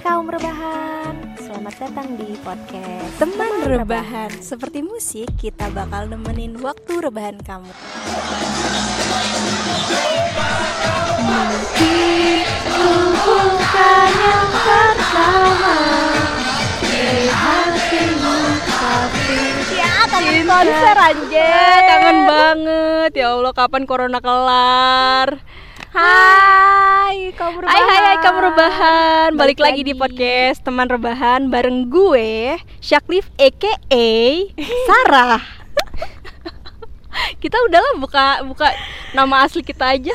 kaum rebahan, selamat datang di podcast Teman rebahan, seperti musik kita bakal nemenin waktu rebahan kamu. Bukan yang pertama di hatimu tapi kangen konser anjir. Kangen banget. Ya Allah, kapan corona kelar? Hai kaum rebahan Hai hai hai kamu rebahan Balik, Balik lagi di podcast teman rebahan Bareng gue Syaklif aka Sarah. Kita udahlah buka buka nama asli kita aja.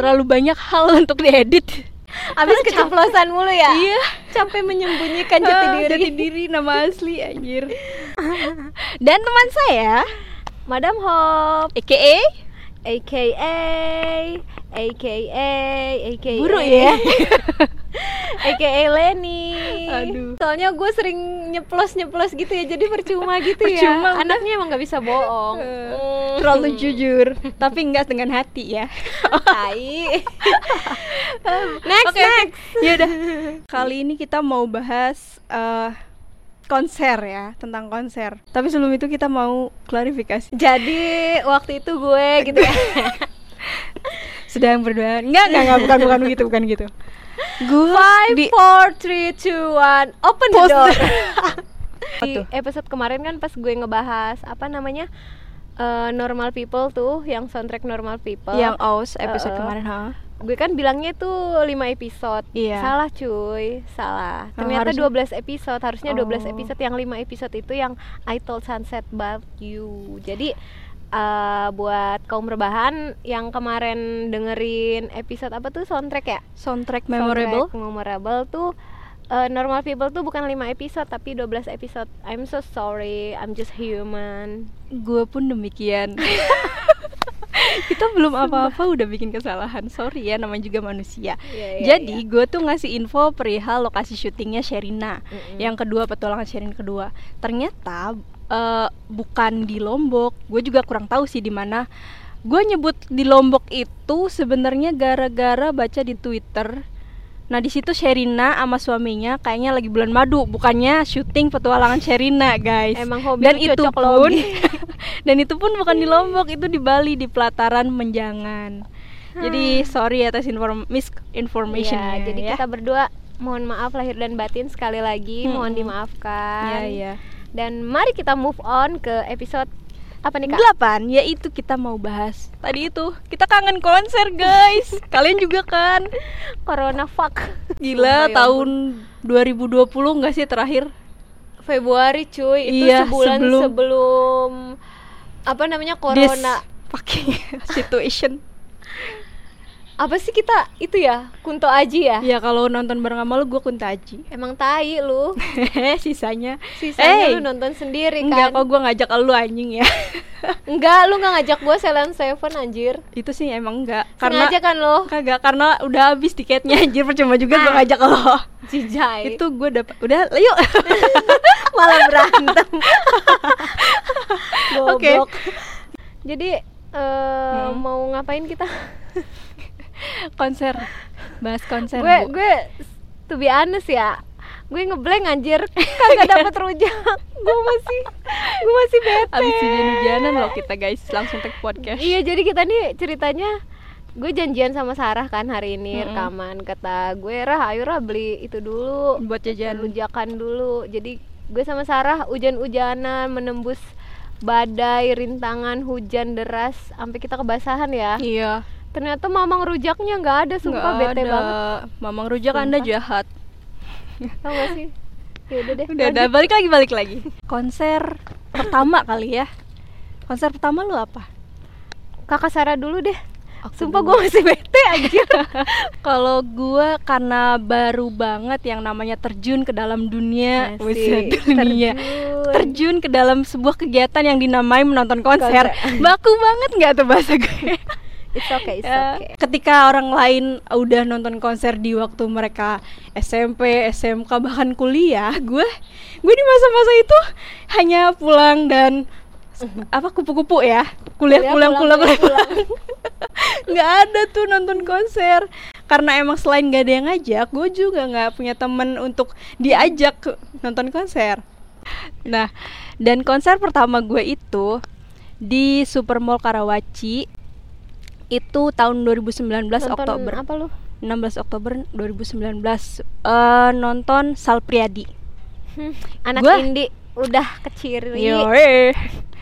Terlalu banyak hal untuk diedit. Abis keceplosan mulu ya? Iya. Sampai menyembunyikan jati Ah, diri. Jati diri nama asli anjir. Dan teman saya Madam Hop aka AKA AKA AKA Buruk ya AKA Lenny Aduh. Soalnya gue sering nyeplos-nyeplos gitu ya Jadi percuma gitu Percuma, ya Anaknya emang gak bisa bohong Hmm. Terlalu jujur Tapi enggak dengan hati ya Tai Next, oke. next Ya udah. Kali ini kita mau bahas eh, konser ya, tentang konser. Tapi sebelum itu kita mau klarifikasi. Jadi waktu itu gue gitu ya Sedang berdua. Enggak, enggak, enggak, bukan bukan begitu, bukan gitu. Gue Five, di four, three, two, one Open the door Di episode kemarin kan pas gue ngebahas Apa namanya eh, Normal People tuh Yang soundtrack Normal People yang aus episode Eh, kemarin, ha. gue kan bilangnya tuh 5 episode Iya. salah cuy salah Oh, ternyata harusnya- 12 episode harusnya 12 Oh. episode yang 5 episode itu yang I told sunset about you jadi eh, buat kaum rebahan yang kemarin dengerin episode apa tuh soundtrack ya Soundtrack memorable. Soundtrack memorable tuh eh, normal people tuh bukan 5 episode tapi 12 episode I'm so sorry I'm just human Gue pun demikian. kita belum apa-apa udah bikin kesalahan. Sorry ya, namanya juga manusia. Iya, iya, Jadi gue tuh ngasih info perihal lokasi syutingnya Sherina. Mm-mm. Yang kedua petualangan Sherin kedua. Ternyata eh, bukan di Lombok. Gue juga kurang tahu sih di mana. Gue nyebut di Lombok itu sebenarnya gara-gara baca di Twitter. Nah di situ Sherina sama suaminya kayaknya lagi bulan madu, bukannya syuting petualangan Sherina guys. Emang hobi dan itu cocok pun dan itu pun bukan di Lombok, itu di Bali di pelataran Menjangan. Jadi sorry atas inform misinformation Iya, jadi kita berdua mohon maaf lahir dan batin sekali lagi, mohon Mm-mm. dimaafkan. Iya, iya. Dan mari kita move on ke episode apa nih kak? Delapan, yaitu kita mau bahas tadi itu kita kangen konser guys. Kalian juga kan? Corona fuck. Gila Sumpah, ya tahun 2020 nggak sih terakhir? Februari cuy, itu Iya, sebulan sebelum- sebelum, apa namanya This corona. fucking situation. Apa sih kita itu ya? Kunto Aji ya? Ya kalau nonton bareng sama lu gue kuntaji. Emang tai lu. Sisanya Sisanya Eh, lu nonton sendiri Enggak kan? kok gue ngajak lu anjing ya. Enggak, lu nggak ngajak gua Silent Seven anjir. itu sih emang enggak karena Sengaja kan lo? kagak karena udah habis tiketnya anjir percuma juga gue Ah. ngajak lo. Jijai. Itu gue dapat udah yuk. malah berantem. Oke. Goblok. Jadi eh, Hmm. mau ngapain kita? Konser. Bahas konser gue gue to be honest ya. Gue ngeblank anjir, kagak dapet rujak. gue masih gue masih bete. abis hujan-hujanan loh kita guys. Langsung take podcast. Iya, jadi kita nih ceritanya gue janjian sama Sarah kan hari ini Mm-mm. rekaman. Kata gue rah ayo rah beli itu dulu. Buat jajan. Rujakan dulu. Jadi gue sama Sarah hujan-hujanan menembus badai rintangan hujan deras sampai kita kebasahan ya. Iya ternyata mamang rujaknya nggak ada sumpah bete ada. banget. Mamang rujak anda Sumpah. jahat. Tau gak sih? Ya udah deh udah udah. balik lagi balik lagi. Konser pertama kali ya. Konser pertama lu apa? Kakak Sarah dulu deh. Aku sumpah gue masih bete aja Kalau gua karena baru banget yang namanya terjun ke dalam dunia, Asik, Buset, dunia, terjun. terjun ke dalam sebuah kegiatan yang dinamai menonton konser. Konser. Baku banget nggak tuh bahasa gue? it's okay it's Ya, okay. Ketika orang lain udah nonton konser di waktu mereka SMP, SMK bahkan kuliah, gue gue di masa-masa itu hanya pulang dan apa kupu-kupu ya? Kuliah pulang pulang, pulang kuliah pulang. nggak ada tuh nonton konser. Karena emang selain gak ada yang ngajak gue juga nggak punya temen untuk diajak nonton konser. Nah dan konser pertama gue itu di Supermall Karawaci itu tahun 2019 Nonton Oktober apa lu 16 Oktober 2019 eh nonton Sal Priadi Hmm, anak Gua- indie udah kecil.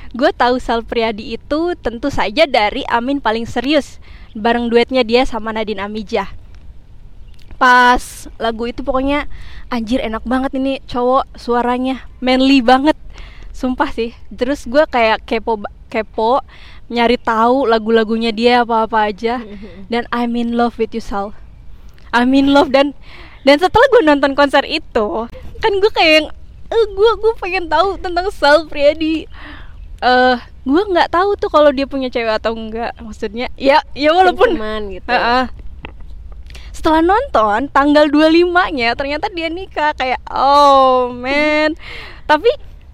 Gue tahu Sal Priadi itu tentu saja dari Amin paling serius bareng duetnya dia sama Nadine Amijah. Pas lagu itu pokoknya anjir enak banget ini cowok suaranya manly banget. Sumpah sih. Terus gue kayak kepo kepo nyari tahu lagu-lagunya dia apa-apa aja. Dan I'm in love with you Sal. I'm in love dan dan setelah gue nonton konser itu kan gue kayak yang eh gue gue pengen tahu tentang Sal Priadi. Eh gue nggak tahu tuh kalau dia punya cewek atau enggak maksudnya ya ya walaupun Cuman gitu. Heeh. setelah nonton tanggal 25 nya ternyata dia nikah. Kayak oh man. Tapi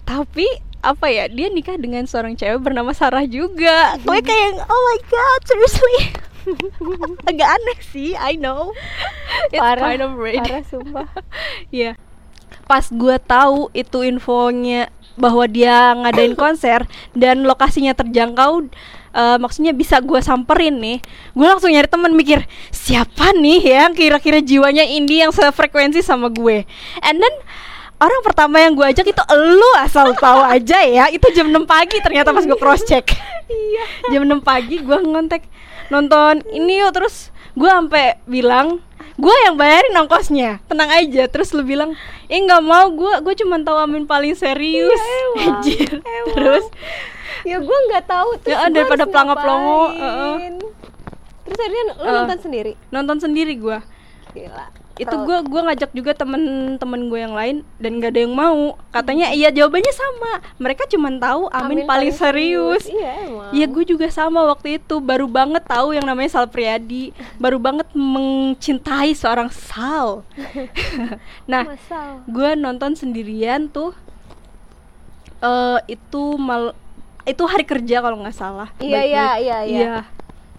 tapi apa ya dia nikah dengan seorang cewek bernama Sarah juga. Gue kayak yang, oh my god seriously. Agak aneh sih I know. It's parah kind of weird parah sumpah. Iya. Pas gue tahu itu infonya bahwa dia ngadain konser dan lokasinya terjangkau eh, maksudnya bisa gue samperin nih gue langsung nyari temen mikir siapa nih yang kira-kira jiwanya indie yang sefrekuensi sama gue? And then orang pertama yang gue ajak itu elu asal tahu aja ya itu jam 6 pagi ternyata pas gue cross check iya jam 6 pagi gue ngontek nonton ini yuk terus gue sampai bilang gue yang bayarin ongkosnya tenang aja terus lu bilang eh nggak mau gue gue cuma tahu Amin paling serius Iya. Anjir. Terus ya gue nggak tahu terus Ya, daripada harus pelongo-pelongo, ngapain. heeh. terus akhirnya lu Eh. nonton sendiri nonton sendiri gue gila itu gue gua ngajak juga temen-temen gue yang lain dan gak ada yang mau. Katanya iya jawabannya sama. Mereka cuma tahu Amin, paling, serius. iya emang. Iya gue juga sama waktu itu. Baru banget tahu yang namanya Sal Priadi. Baru banget mencintai seorang Sal. Nah gue nonton sendirian tuh. Eh itu mal itu hari kerja kalau nggak salah. Iya, Baik-baik. iya, iya, iya.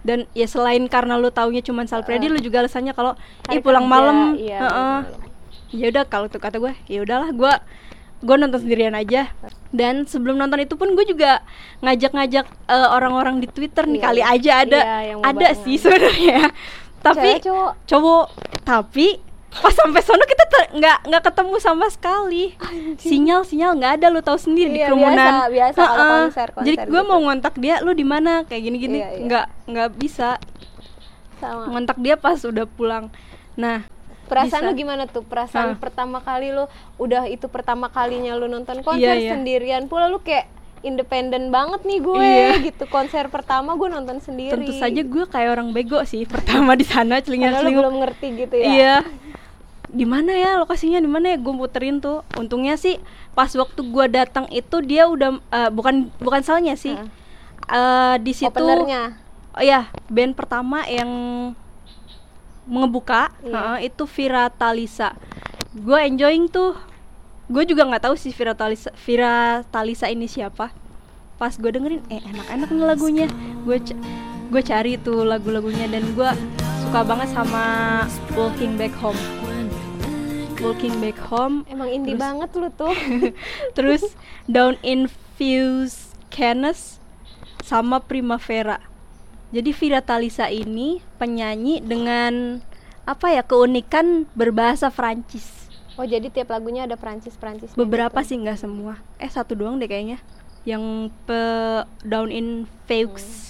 Dan ya selain karena lu taunya cuma Sal Priadi lu juga alasannya kalau ih pulang kerja, malam. iya, heeh. pulang malam. ya udah kalau tuh kata gue ya udahlah gue gue nonton sendirian aja. Dan sebelum nonton itu pun gue juga ngajak-ngajak eh, orang-orang di Twitter nih Iya, kali aja ada iya, ada sih sebenarnya. Tapi cowok. cowok tapi pas sampai sono kita nggak nggak ketemu sama sekali sinyal sinyal nggak ada lu tahu sendiri di Iya, kerumunan biasa, biasa Ha-ha. konser- konser jadi gue gitu. mau ngontak dia lu di mana kayak gini gini Iya, iya. nggak nggak bisa sama ngontak dia pas udah pulang nah perasaan bisa. lu gimana tuh perasaan Ah. pertama kali lu udah itu pertama kalinya lu nonton konser Iya, iya. sendirian pula lu kayak independen banget nih gue Iya. gitu konser pertama gue nonton sendiri tentu saja gue kayak orang bego sih pertama di sana celingan celinguk belum ngerti gitu ya Iya. Di mana ya lokasinya di mana ya gue muterin tuh. Untungnya sih pas waktu gua datang itu dia udah eh, bukan bukan salahnya sih. Heeh. Eh, di situ openernya Oh ya, band pertama yang mengebuka Iya. heeh, itu Vira Talisa. Gue enjoying tuh. Gue juga nggak tahu sih Vira Talisa, Vira Talisa ini siapa. Pas gue dengerin, eh enak-enak nih lagunya. Gue gue cari tuh lagu-lagunya dan gue suka banget sama Walking Back Home. Walking Back Home emang indie Terus- banget lu tuh terus Down Infused Canis sama Primavera. Jadi Vira Talisa ini penyanyi dengan apa ya keunikan berbahasa Prancis. oh jadi tiap lagunya ada Prancis Prancis Beberapa sih nggak semua. Eh satu doang deh kayaknya. Yang pe Down Infused.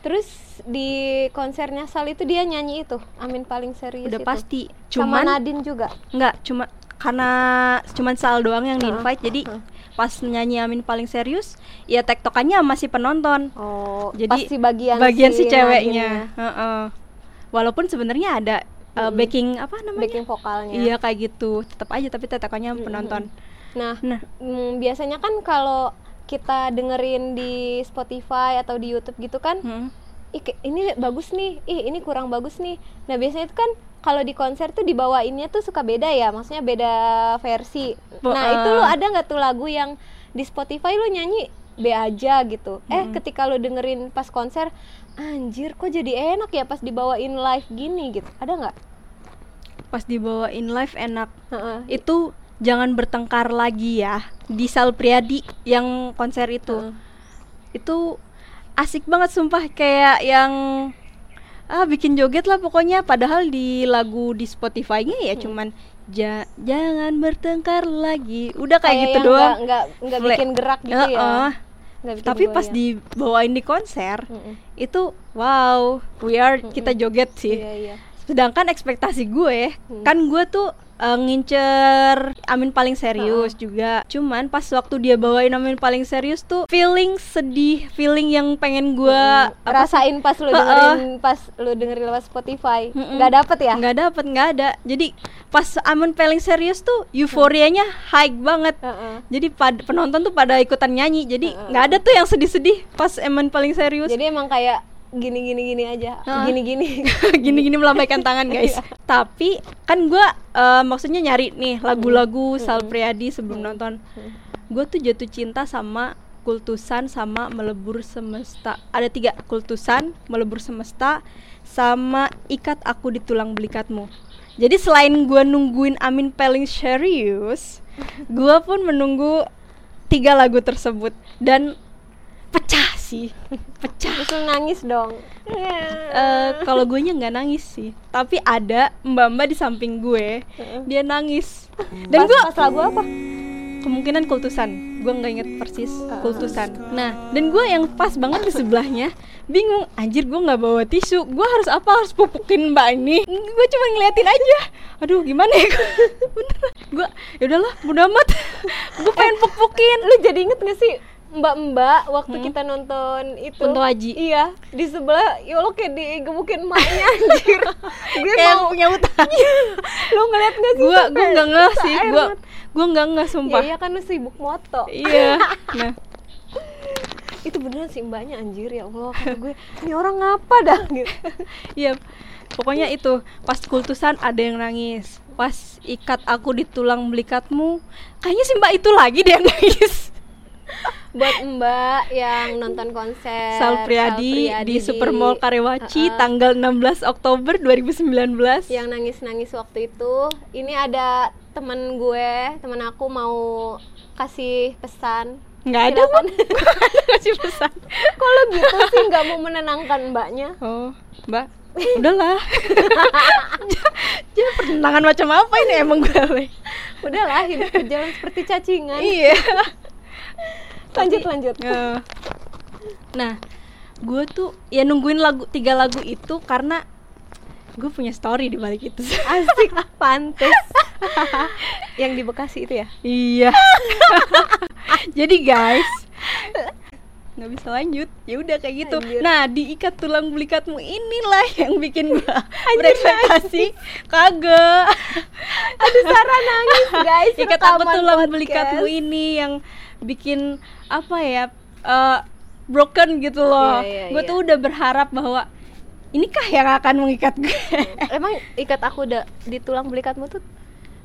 Terus di konsernya Sal itu dia nyanyi itu Amin paling serius Udah itu. pasti. sama Cuman Nadine juga nggak cuma karena cuman Sal doang yang di Heeh, invite jadi heeh. pas nyanyi Amin paling serius ya tektokannya masih penonton. oh Jadi pasti bagian bagian si, Nadine-nya. ceweknya Heeh. walaupun sebenarnya ada uh, Mm-mm. backing apa namanya backing vokalnya iya kayak gitu tetap aja tapi tetakannya penonton Nah, nah mm, biasanya kan kalau kita dengerin di Spotify atau di YouTube gitu kan, hmm, ih ini bagus nih, ih ini kurang bagus nih. Nah biasanya itu kan kalau di konser tuh dibawainnya tuh suka beda ya, maksudnya beda versi. Bo- Nah eh. itu lu ada nggak tuh lagu yang di Spotify lu nyanyi B aja gitu. Eh ketika lu dengerin pas konser, anjir kok jadi enak ya pas dibawain live gini gitu. Ada nggak? pas dibawain live enak Heeh. itu jangan bertengkar lagi ya di Sal Priadi yang konser itu Heeh. itu asik banget sumpah kayak yang ah bikin joget lah pokoknya padahal di lagu di Spotify-nya ya Hmm. cuman "Ja- jangan bertengkar lagi udah kayak, gitu yang doang nggak nggak bikin gerak gitu ya Heeh. Nggak bikin tapi pas goyang. dibawain di konser Mm-mm. itu wow we are kita joget sih iya iya sedangkan ekspektasi gue Hmm. kan gue tuh eh, ngincer Amin paling serius juga. Cuman pas waktu dia bawain Amin paling serius tuh feeling sedih feeling yang pengen gue Mm, rasain pas lu dengerin pas lu dengerin lewat Spotify. Mm-mm. nggak dapet ya? Nggak dapet nggak ada. Jadi pas Amin paling serius tuh euforianya high banget. Heeh. jadi pad- penonton tuh pada ikutan nyanyi. Jadi nggak ada tuh yang sedih-sedih pas Amin paling serius. Jadi emang kayak gini gini gini aja Heeh. gini gini gini-gini melambaikan tangan guys. Tapi kan gua eh, maksudnya nyari nih lagu-lagu Sal Priadi sebelum nonton. Gue tuh jatuh cinta sama Kultusan sama Melebur Semesta. Ada tiga Kultusan, Melebur Semesta, sama Ikat Aku di Tulang Belikatmu. Jadi selain gua nungguin Amin paling serius, gua pun menunggu tiga lagu tersebut dan pecah sih, pecah. terus nangis dong. Eh, kalau gue nya nggak nangis sih. Tapi ada mbak mbak di samping gue dia nangis. Dan pas, gue pas lagu apa? Kemungkinan kultusan. Gue nggak inget persis kultusan. Nah dan gue yang pas banget di sebelahnya bingung anjir gue nggak bawa tisu. Gue harus apa? Harus pupukin mbak ini. Gue cuma ngeliatin aja. Aduh gimana ya? Bener gue ya udahlah mudah amat. Gue pengen pupukin. Lu jadi inget gak sih mbak-mbak waktu kita nonton itu. Kunto Aji. iya di sebelah ya lo kayak digebukin maknya anjir. Gue kayak mau punya utang. Lu ngeliat gak sih? Gue gue nggak ngeh sih gue gue nggak ngeh ya sumpah. Iya kan lu sibuk moto. Iya nah. Itu beneran sih mbaknya anjir ya Allah. Kata gue ini orang ngapa dah? Gitu. Iya, pokoknya itu pas kultusan ada yang nangis, pas ikat aku di tulang belikatmu, kayaknya si mbak itu lagi dia yang nangis. Buat mbak yang nonton konser Sal Priadi, di Supermall Karewaci tanggal 16 Oktober 2019. yang nangis-nangis waktu itu ini ada temen gue temen aku mau kasih pesan nggak ada ada kasih pesan. kalau gitu sih nggak mau menenangkan mbaknya Oh, mbak, udahlah. Jangan pertentangan macam apa ini emang gue. udahlah hidup berjalan seperti cacingan iya. Lanjut Tapi- lanjut Eh, nah, gue tuh ya nungguin lagu tiga lagu itu karena gue punya story di balik itu. asik pantes yang di Bekasi itu ya iya. Jadi guys, nggak bisa lanjut. Ya udah kayak gitu. Anjir. Nah, diikat tulang belikatmu inilah yang bikin gue berekspektasi kagak. aduh Sarah nangis guys Ikat rekaman tulang belikatmu ini yang bikin apa ya? eh, broken gitu loh. Iya, iya, gue iya. tuh udah berharap bahwa inikah yang akan mengikat gue. emang ikat aku udah di tulang belikatmu tuh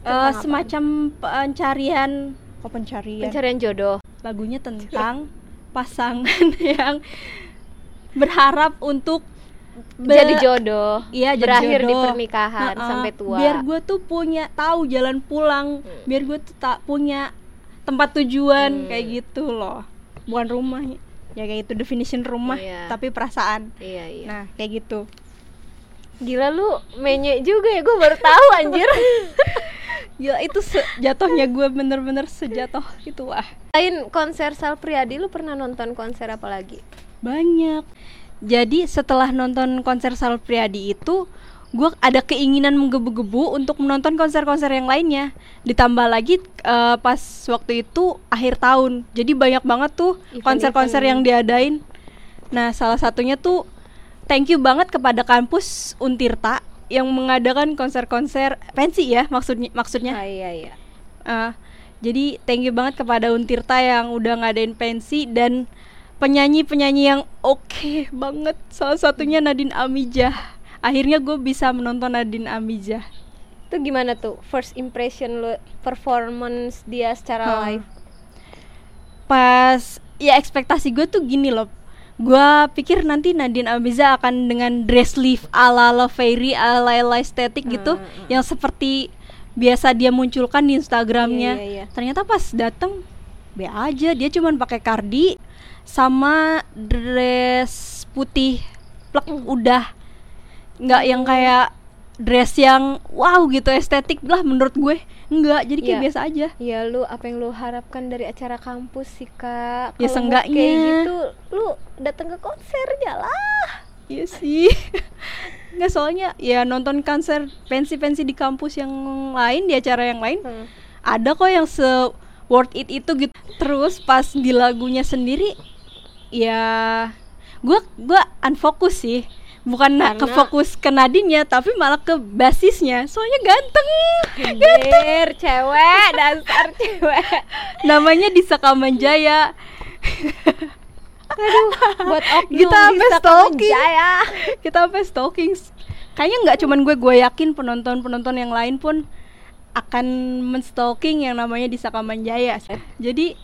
apa? semacam pencarian oh pencarian pencarian jodoh lagunya tentang pasangan yang berharap untuk be- jadi jodoh Iya, jadi berakhir di jodoh. pernikahan Ha-ha. sampai tua biar gue tuh punya tahu jalan pulang Hmm. biar gue tuh tak punya tempat tujuan Hmm. kayak gitu loh. Bukan rumah ya. Kayak itu definition rumah Iya. tapi perasaan. Iya iya. Nah kayak gitu. Gila lu menye juga ya gue baru tahu anjir. Gila itu jatuhnya gue bener-bener sejatuh itu wah lain konser Sal Priadi lu pernah nonton konser apa lagi? Banyak. Jadi setelah nonton konser Sal Priadi itu gue ada keinginan menggebu-gebu untuk menonton konser-konser yang lainnya. Ditambah lagi eh, pas waktu itu akhir tahun. Jadi banyak banget tuh konser-konser yang diadain. Nah salah satunya tuh thank you banget kepada kampus Untirta yang mengadakan konser-konser pensi ya maksudnya maksudnya. Ah, iya iya. Uh, jadi thank you banget kepada Untirta yang udah ngadain pensi dan penyanyi-penyanyi yang oke banget. Salah satunya Nadine Amijah. Akhirnya gue bisa menonton Nadine Amijah. itu gimana tuh first impression lu performance dia secara Hmm. live Pas ya ekspektasi gue tuh gini loh. Gua pikir nanti Nadine Amiza akan dengan dress sleeve ala ala fairy ala ala estetik gitu Hmm, hmm. yang seperti biasa dia munculkan di Instagramnya. Iya, iya, iya. Ternyata pas datang be aja dia cuman pakai kardi sama dress putih plek Hmm. udah nggak yang kayak dress yang wow gitu estetik lah menurut gue nggak jadi kayak Iya. biasa aja Ya lu apa yang lu harapkan dari acara kampus sih kak? Ya, mood seenggaknya. kayak gitu, lu datang ke konsernya lah. Iya sih. Nggak soalnya ya nonton konser pensi-pensi di kampus yang lain di acara yang lain Hmm. ada kok yang se worth it itu gitu. Terus pas di lagunya sendiri ya gua gua unfokus sih. Bukan na- ke fokus ke Nadine tapi malah ke basisnya. Soalnya ganteng. Anjir, cewek, dasar cewek. Namanya Disa Kamanjaya. Aduh, buat oknum Kita sampai stalking. Jaya. kita sampai stalking kayaknya nggak cuman gue gue yakin penonton penonton yang lain pun akan menstalking yang namanya di Sakamanjaya jadi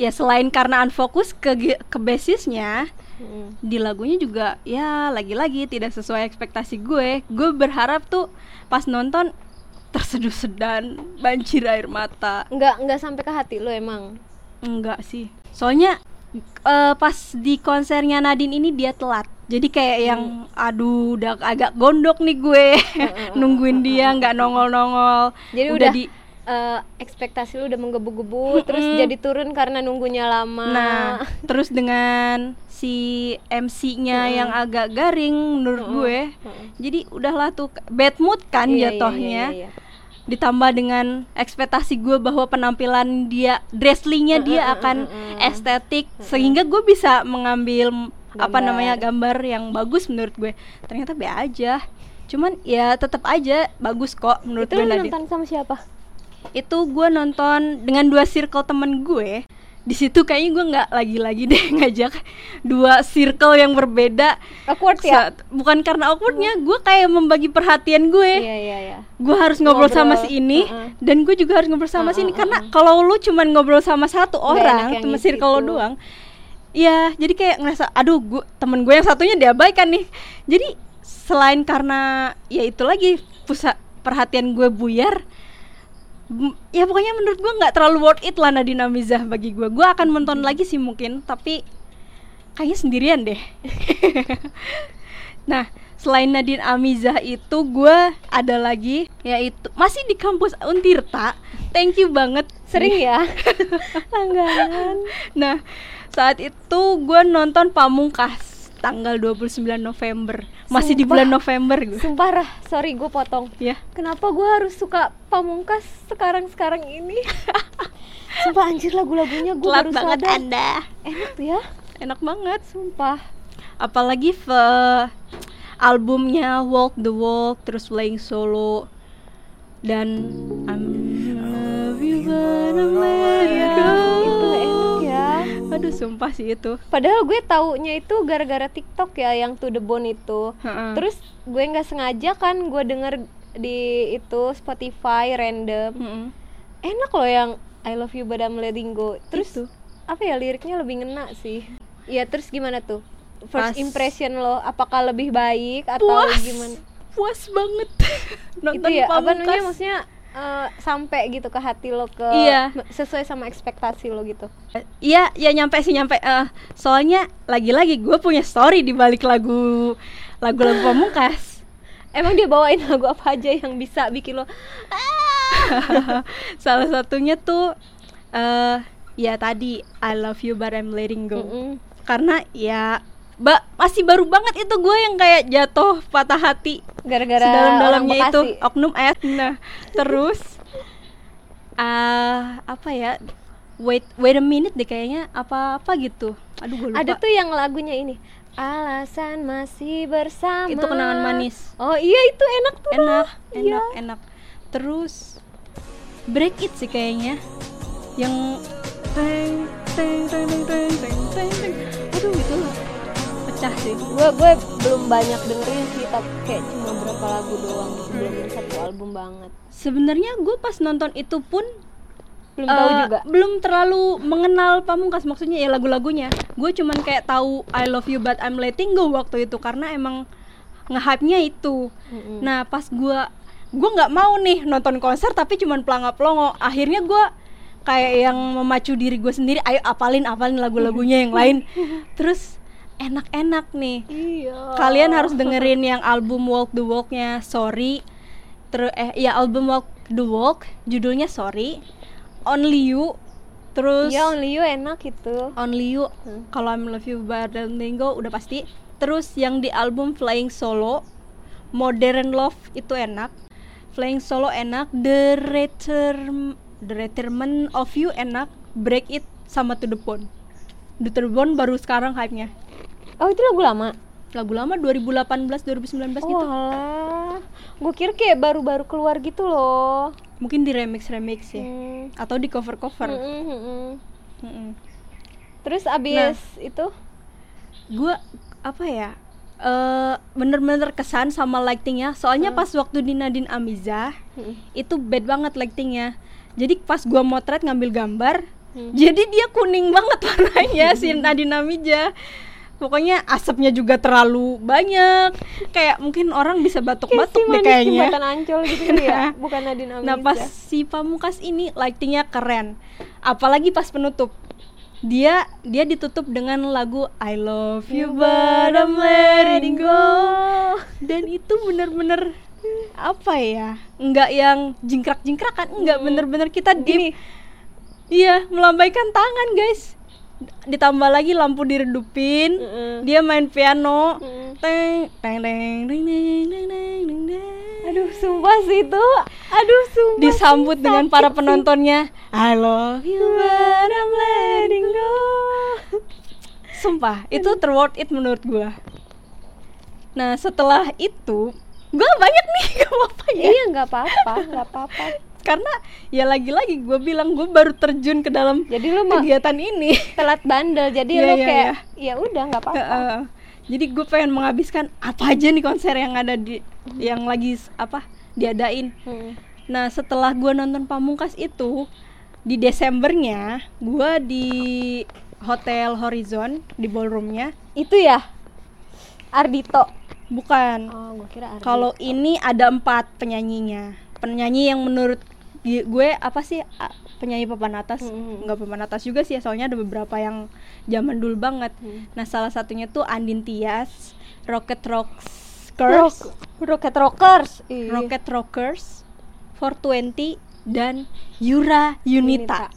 ya selain karena unfokus ke ke basisnya Hmm. di lagunya juga ya lagi-lagi tidak sesuai ekspektasi gue gue berharap tuh pas nonton terseduh sedan banjir air mata Enggak, enggak sampai ke hati lu emang. Enggak sih. Soalnya eh, pas di konsernya Nadine ini dia telat. Jadi kayak yang aduh udah agak gondok nih gue nungguin dia nggak nongol-nongol. Jadi udah, di eh, ekspektasi lu udah menggebu-gebu terus Mm-mm. jadi turun karena nunggunya lama. Nah, terus dengan si MC-nya Mm-mm. yang agak garing menurut Mm-mm. gue. Mm-mm. Jadi udahlah tuh bad mood kan Iya, iya, jatuhnya. iya, iya. Ditambah dengan ekspektasi gue bahwa penampilan dia dressingnya dia akan estetik sehingga gue bisa mengambil m- apa Gambar. namanya gambar yang bagus menurut gue. Ternyata be aja. Cuman ya tetap aja bagus kok menurut Itu gue Nadine. nonton sama siapa? Itu gue nonton dengan dua circle temen gue. Di situ kayaknya gue nggak lagi-lagi deh ngajak dua circle yang berbeda. Awkward ya? Sa- bukan karena awkwardnya, gue kayak membagi perhatian gue Iya, iya, iya. gue harus ngobrol, sama Ngobrol, si ini uh-uh. dan gue juga harus ngobrol sama si ini karena kalau lu cuman ngobrol sama satu orang cuma circle lo doang ya jadi kayak ngerasa aduh gue temen gue yang satunya diabaikan nih jadi selain karena ya itu lagi pusat perhatian gue buyar ya pokoknya menurut gue nggak terlalu worth it lah Nadine Amizah bagi gue gue akan menonton lagi sih mungkin tapi kayaknya sendirian deh. Nah selain Nadine Amizah itu gue ada lagi yaitu masih di kampus Untirta. Thank you banget. Sering ya? Langganan. nah saat itu gue nonton Pamungkas tanggal 29 November masih di Sumpah. bulan November gue Sumpah Rah, sorry gue potong. ya Kenapa gue harus suka pamungkas sekarang-sekarang ini? Sumpah anjir lagu-lagunya gue baru banget sadar. anda Enak tuh ya, enak banget sumpah. apalagi fe- albumnya Walk the Walk terus playing solo dan I'm love you but I'm let go. Itu ya. aduh sumpah sih itu Padahal gue taunya itu gara-gara TikTok ya yang To The Bone itu. Heeh. Terus gue nggak sengaja kan gue denger di itu Spotify random. Mm-mm. Enak loh yang I love you but I'm letting go. Terus Itu. apa ya liriknya lebih ngena sih. Iya, terus gimana tuh? Pas- First impression lo apakah lebih baik atau Puas. gimana? puas banget itu nonton ya apa namanya maksudnya eh, sampai gitu ke hati lo ke Iya. sesuai sama ekspektasi lo gitu Iya, ya nyampe sih nyampe. eh, soalnya lagi-lagi gue punya story di balik lagu lagu-lagu pamungkas. emang dia bawain lagu apa aja yang bisa bikin lo Salah satunya tuh eh ya tadi I love you but I'm letting go. Mm-mm. Karena ya ba masih baru banget itu gue yang kayak jatuh patah hati gara-gara dalam-dalamnya itu. Oknum ayat nah terus uh, apa ya wait wait a minute deh kayaknya apa apa gitu. Aduh gue lupa. ada tuh yang lagunya ini alasan masih bersama. Itu kenangan manis. Oh iya itu enak tuh enak enak iya. enak. Terus break it sih kayaknya. Yang teng teng teng teng teng teng teng. Aduh itu lah pecah sih. Gue gue belum banyak dengerin sih tapi kayak cuma berapa lagu doang gitu belum yang satu album banget. Sebenarnya gue pas nonton itu pun belum tahu Eh, juga. belum terlalu mengenal Pamungkas maksudnya ya lagu-lagunya. Gue cuman kayak tahu I Love You But I'm Letting Go waktu itu karena emang nge-hype-nya itu. Mm-mm. nah pas gue gue nggak mau nih nonton konser tapi cuman pelangap pelongo akhirnya gue kayak yang memacu diri gue sendiri ayo apalin apalin lagu-lagunya yang lain. Terus enak-enak nih. Iya. Kalian harus dengerin yang album Walk the Walk-nya Sorry. Terus eh ya album Walk the Walk judulnya Sorry. Only You terus ya only you enak itu. Only You Hmm. kalau I'm Love You But Don't Go udah pasti. Terus yang di album Flying Solo Modern Love itu enak. Flying Solo enak. The Return The Retirement of You enak. Break It sama To The Bone. The Bone baru sekarang hype-nya oh itu lagu lama? Lagu lama 2018 2019 oh gitu. Alah. Gue kira kayak baru-baru keluar gitu loh. Mungkin di remix remix ya. Hmm. atau di cover cover Mm-mm, mm-mm. Hmm. terus abis itu? Gue apa ya eh bener-bener kesan sama lightingnya. Soalnya pas waktu di Nadine Amiza Mm-mm. itu bad banget lightingnya. Jadi pas gua motret ngambil gambar Hmm. jadi dia kuning banget warnanya si Nadine Amiza pokoknya asapnya juga terlalu banyak. Kayak mungkin orang bisa batuk-batuk deh kayaknya. jembatan ancol gitu kali ya. Nah. bukan Nadine Amiza Nah pas si Pamungkas ini lightingnya keren, apalagi pas penutup. Dia dia ditutup dengan lagu I Love You But I'm Letting Go. Dan itu bener-bener apa ya? Nggak yang jingkrak-jingkrak kan nggak Hmm. bener-bener kita deep. Iya melambaikan tangan guys ditambah lagi lampu diredupin Mm-mm. dia main piano. Mm. teng teng teng teng teng teng teng aduh sumpah sih itu. Aduh sumpah disambut sih, dengan para sih. penontonnya. I love you but I'm letting go. Sumpah itu terworth it menurut gua. Nah setelah itu gua banyak nih gak apa-apa ya. Iya nggak apa-apa nggak apa-apa karena ya lagi-lagi gua bilang gua baru terjun ke dalam jadi lu kegiatan ini. telat bandel jadi Iya, lu iya, kayak ya udah nggak apa-apa. Heeh. jadi gue pengen menghabiskan apa aja nih konser yang ada di yang lagi apa diadain. Hmm. Nah setelah gua nonton Pamungkas itu di Desembernya gua di Hotel Horizon di ballroomnya. Itu ya? Ardito bukan. Oh gue kalau ini ada empat penyanyinya. Penyanyi yang menurut gi- gue apa sih penyanyi papan atas Hmm. nggak papan atas juga sih soalnya ada beberapa yang zaman dulu banget Hmm. nah salah satunya tuh Andin Tias Rocket Rockers Rock, Rocket Rockers Ih. Rocket Rockers 420 dan Yura Yunita.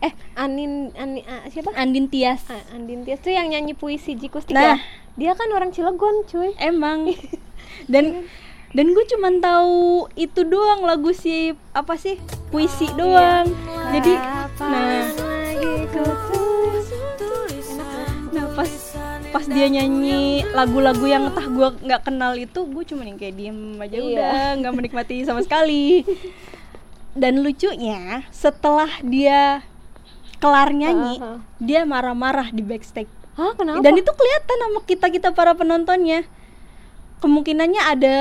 eh Anin Ani, ah, siapa Andin Tias. Ah, Andin Tias tuh yang nyanyi puisi Jikustik Nah. ya dia kan orang Cilegon cuy Emang. Dan dan gue cuman tahu itu doang lagu si apa sih puisi doang. Jadi nah nah pas pas dia nyanyi lagu-lagu yang entah gue nggak kenal itu gue cuma yang kayak diem aja Iya. udah nggak menikmati sama sekali. Dan lucunya setelah dia kelar nyanyi Aha. dia marah-marah di backstage. Hah kenapa? Dan itu kelihatan sama kita kita para penontonnya kemungkinannya ada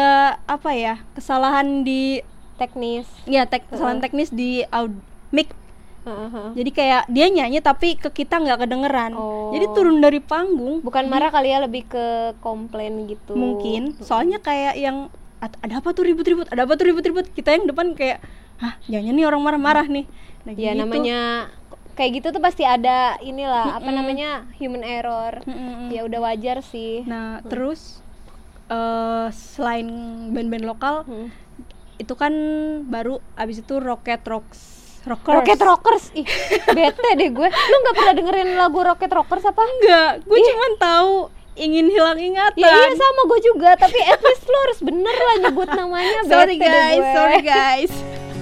apa ya kesalahan di teknis. Ya tek kesalahan teknis di aud mic. Heeh. jadi kayak dia nyanyi tapi ke kita nggak kedengeran. Oh. jadi turun dari panggung. Bukan marah kali ya lebih ke komplain gitu. Mungkin. Soalnya kayak yang "Ad- ada apa tuh ribut-ribut? Ada apa tuh ribut-ribut? Kita yang depan kayak hah jangan nih orang marah-marah nih. Nah, ya gitu. namanya kayak gitu tuh pasti ada inilah apa Mm-mm. namanya human error. Mm-mm. ya udah wajar sih. Nah terus eh selain band-band lokal Hmm. itu kan baru abis itu Rocket Rocks Rockers. Rocket Rockers? Ih bete deh gue. Lu nggak pernah dengerin lagu Rocket Rockers apa? Enggak gue cuman tahu ingin hilang ingatan. Ya iya sama gue juga tapi at least lu harus bener lah nyebut namanya sorry bete deh guys gue. sorry guys.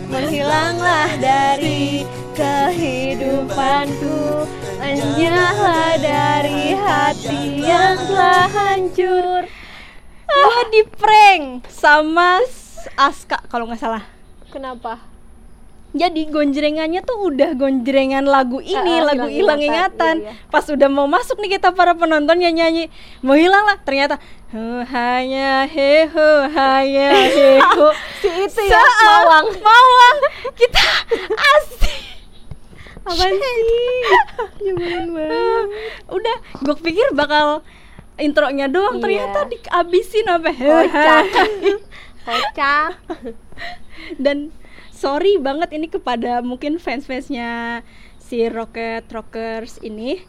Menghilanglah dari kehidupanku Enyahlah dari hati yang telah hancur gue di prank sama Aska kalau nggak salah. Kenapa? jadi gonjrengannya tuh udah gonjrengan lagu ini ah, lagu hilang ingatan. Iya, iya. pas udah mau masuk nih kita para penonton yang nyanyi mau hilang lah ternyata "Hu hanya heho hanya heho Si itu ya, Mawang. Mawang. Kita asik. Apa sih? Nyebelin banget. Udah gue pikir bakal intronya doang Iya. ternyata dihabisin apa kocak. kocak. Dan sorry banget ini kepada mungkin fans-fansnya si Rocket Rockers ini.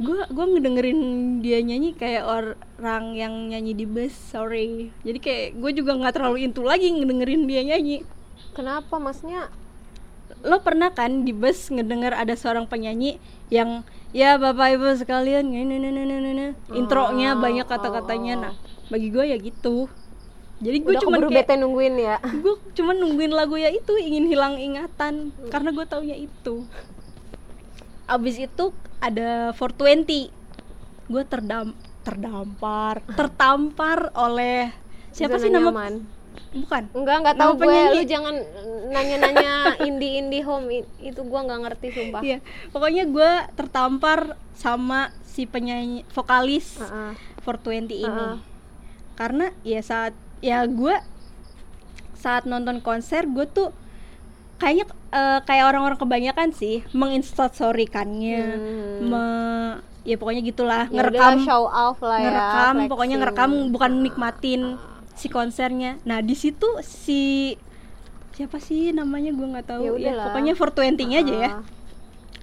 Gue gua ngedengerin dia nyanyi kayak orang yang nyanyi di bus sorry. Jadi kayak gue juga nggak terlalu into lagi ngedengerin dia nyanyi. Kenapa? Masnya lo pernah kan di bus ngedenger ada seorang penyanyi yang ya bapak ibu sekalian ini ini ini ini intronya Oh, banyak kata-katanya. oh, oh. nah bagi gue ya gitu. Jadi gue cuma kayak bete nungguin ya? gue cuma nungguin lagu ya itu ingin hilang ingatan. Karena gue taunya itu. Abis itu ada 420 gue terdam terdampar tertampar oleh siapa Zona sih nama nyaman. Bukan Enggak, enggak tahu gue. Lu jangan nanya-nanya indie indie home itu gua nggak ngerti sumpah. Iya, pokoknya gue tertampar sama si penyanyi vokalis Heeh. 420 ini. Heeh. Karena ya saat ya gue saat nonton konser gue tuh kayaknya eh, kayak orang-orang kebanyakan sih menginstastorykannya, Hmm. me- ya pokoknya gitulah Ya ngerekam show off lah ya. ngerekam pokoknya flexing. ngerekam bukan nikmatin si konsernya. Nah di situ si siapa sih namanya? Gue nggak tahu. Ya ya, pokoknya 420 aja ya. Ah.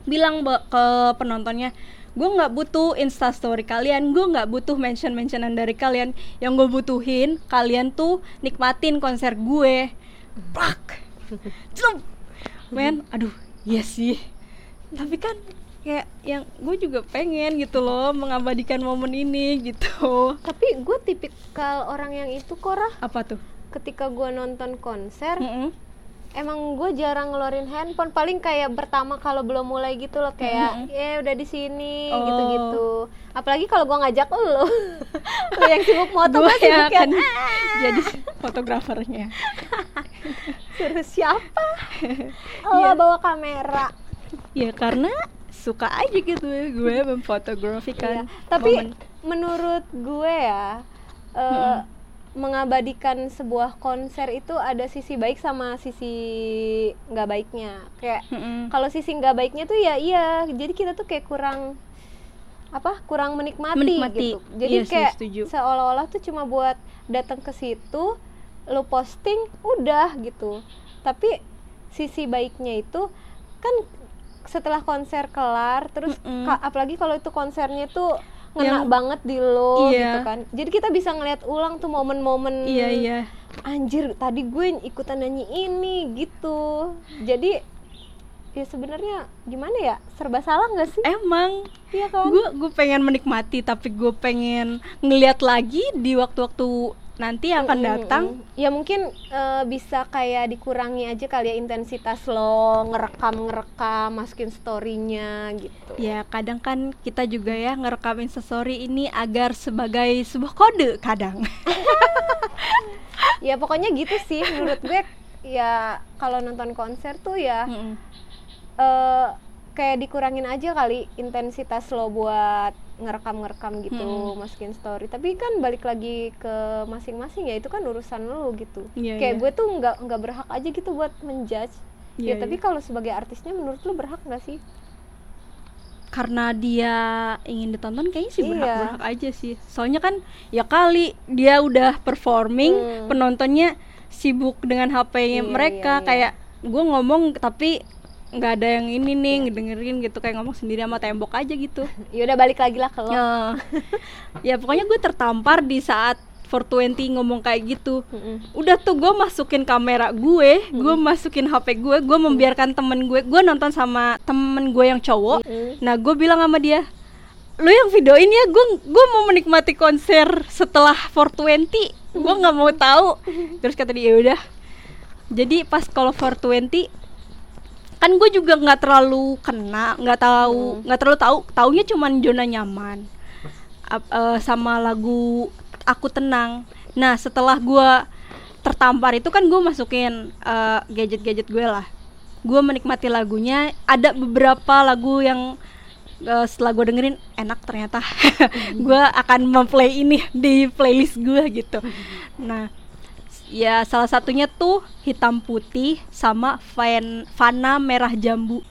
bilang ke penontonnya gue nggak butuh instastory kalian. Gue nggak butuh mention mentionan dari kalian. Yang gue butuhin kalian tuh nikmatin konser gue. Plak. Men aduh iya sih. Tapi kan kayak yang gue juga pengen gitu loh mengabadikan momen ini gitu. Tapi gue tipikal orang yang itu korah apa tuh? Ketika gue nonton konser Mm-mm. emang gue jarang ngeluarin handphone. Paling kayak pertama kalau belum mulai gitu loh kayak ya udah di sini Oh. gitu-gitu. Apalagi kalau gue ngajak lo lo yang sibuk moto gue ya jadi fotografernya. Suruh siapa? Iya. oh bawa kamera. Ya karena suka aja gitu ya gue memfotografikan Iya. tapi momen. menurut gue ya eh, mengabadikan sebuah konser itu ada sisi baik sama sisi nggak baiknya kayak Mm-mm. kalau sisi nggak baiknya tuh ya iya jadi kita tuh kayak kurang apa kurang menikmati, Menikmati. gitu jadi Iya sih, kayak seolah-olah tuh cuma buat datang ke situ lo posting udah gitu tapi sisi baiknya itu kan setelah konser kelar terus Mm-mm. ka- apalagi kalau itu konsernya tuh ngena Yang- banget di lo Iya. gitu kan. Jadi kita bisa ngeliat ulang tuh momen-momen iya iya. anjir tadi gue ikutan nyanyi ini gitu. Jadi ya sebenarnya gimana ya serba salah nggak sih? Emang. Iya kan? Gue gue pengen menikmati tapi gue pengen ngeliat lagi di waktu-waktu nanti yang akan Mm, mm, datang mm. ya mungkin eh, bisa kayak dikurangi aja kali ya intensitas lo ngerekam ngerekam masukin storynya gitu ya kadang kan kita juga ya ngerekam instastory ini agar sebagai sebuah kode kadang ya pokoknya gitu sih menurut gue ya kalau nonton konser tuh ya Mm-mm. eh kayak dikurangin aja kali intensitas lo buat ngerekam-ngerekam gitu Hmm. masukin story tapi kan balik lagi ke masing-masing ya itu kan urusan lo gitu Iya, kayak iya. gue tuh nggak nggak berhak aja gitu buat menjudge ya Iya, tapi iya. kalau sebagai artisnya menurut lo berhak nggak sih karena dia ingin ditonton kayaknya sih Iya. berhak-berhak aja sih soalnya kan ya kali dia udah performing Hmm. penontonnya sibuk dengan HP Iya, mereka iya, iya. kayak gue ngomong tapi nggak ada yang ini nih ngedengerin gitu kayak ngomong sendiri sama tembok aja gitu. Ya udah balik lagi lah ke lo. Ya ya pokoknya gue tertampar di saat 420 ngomong kayak gitu. Mm-mm. udah tuh gue masukin kamera gue gue masukin HP gue gue membiarkan temen gue gue nonton sama temen gue yang cowok. Mm. nah gue bilang sama dia lu yang videoin ya gue gue mau menikmati konser setelah 420 gue nggak mau tahu. Terus kata dia "Ya udah. Jadi pas kalau 420 kan gue juga nggak terlalu kena nggak tahu nggak terlalu tahu. Taunya cuman zona nyaman. Ap- eh, sama lagu aku tenang. Nah setelah gue tertampar itu kan gue masukin eh, gadget-gadget gue lah. Gue menikmati lagunya. Ada beberapa lagu yang eh, setelah gue dengerin enak ternyata. Gue akan memplay ini di playlist gue gitu. Nah ya salah satunya tuh hitam putih sama fan fana merah jambu.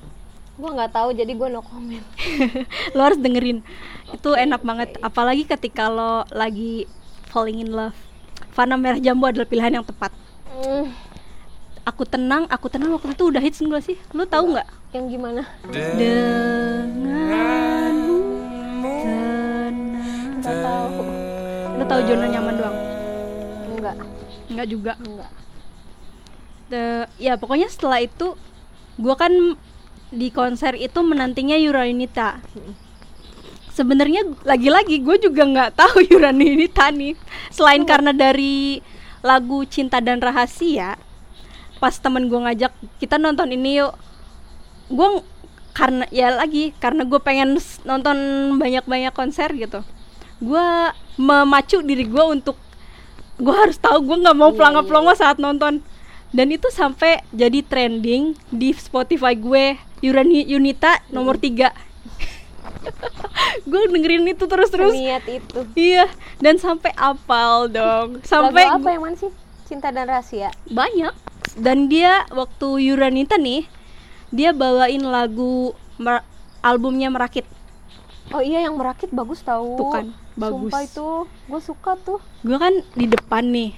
Gua nggak tahu jadi gua no comment. lo harus dengerin. Itu enak banget. Apalagi ketika lo lagi falling in love. Fana Merah Jambu adalah pilihan yang tepat. Hmm, aku tenang aku tenang waktu itu udah hits enggak sih? Lo tahu nggak? Yang gimana? denganmu. Tenang Nggak tahu. lo tahu zona nyaman doang? Enggak, Enggak juga. Enggak. The- ya pokoknya setelah itu gua kan di konser itu menantinya Yura Yunita sebenarnya lagi-lagi gue juga nggak tahu Yura Yunita nih. Selain karena dari lagu Cinta dan Rahasia pas temen gue ngajak kita nonton ini yuk. Gue karena ya lagi karena gue pengen nonton banyak-banyak konser gitu. Gue memacu diri gue untuk gue harus tahu gue nggak mau Iya, pelongo-pelongo saat nonton. Dan itu sampai jadi trending di Spotify gue. Yurani Yunita nomor 3 gue dengerin itu terus-terus. Niat itu. iya dan sampai apal dong. Sampai Lagu apa yang mana sih? Cinta dan Rahasia. banyak. Dan dia waktu Yuranita nih dia bawain lagu mer- albumnya Merakit Oh iya yang merakit bagus tahu. Tuh kan, bagus. Sumpah itu, gue suka tuh. gue kan di depan nih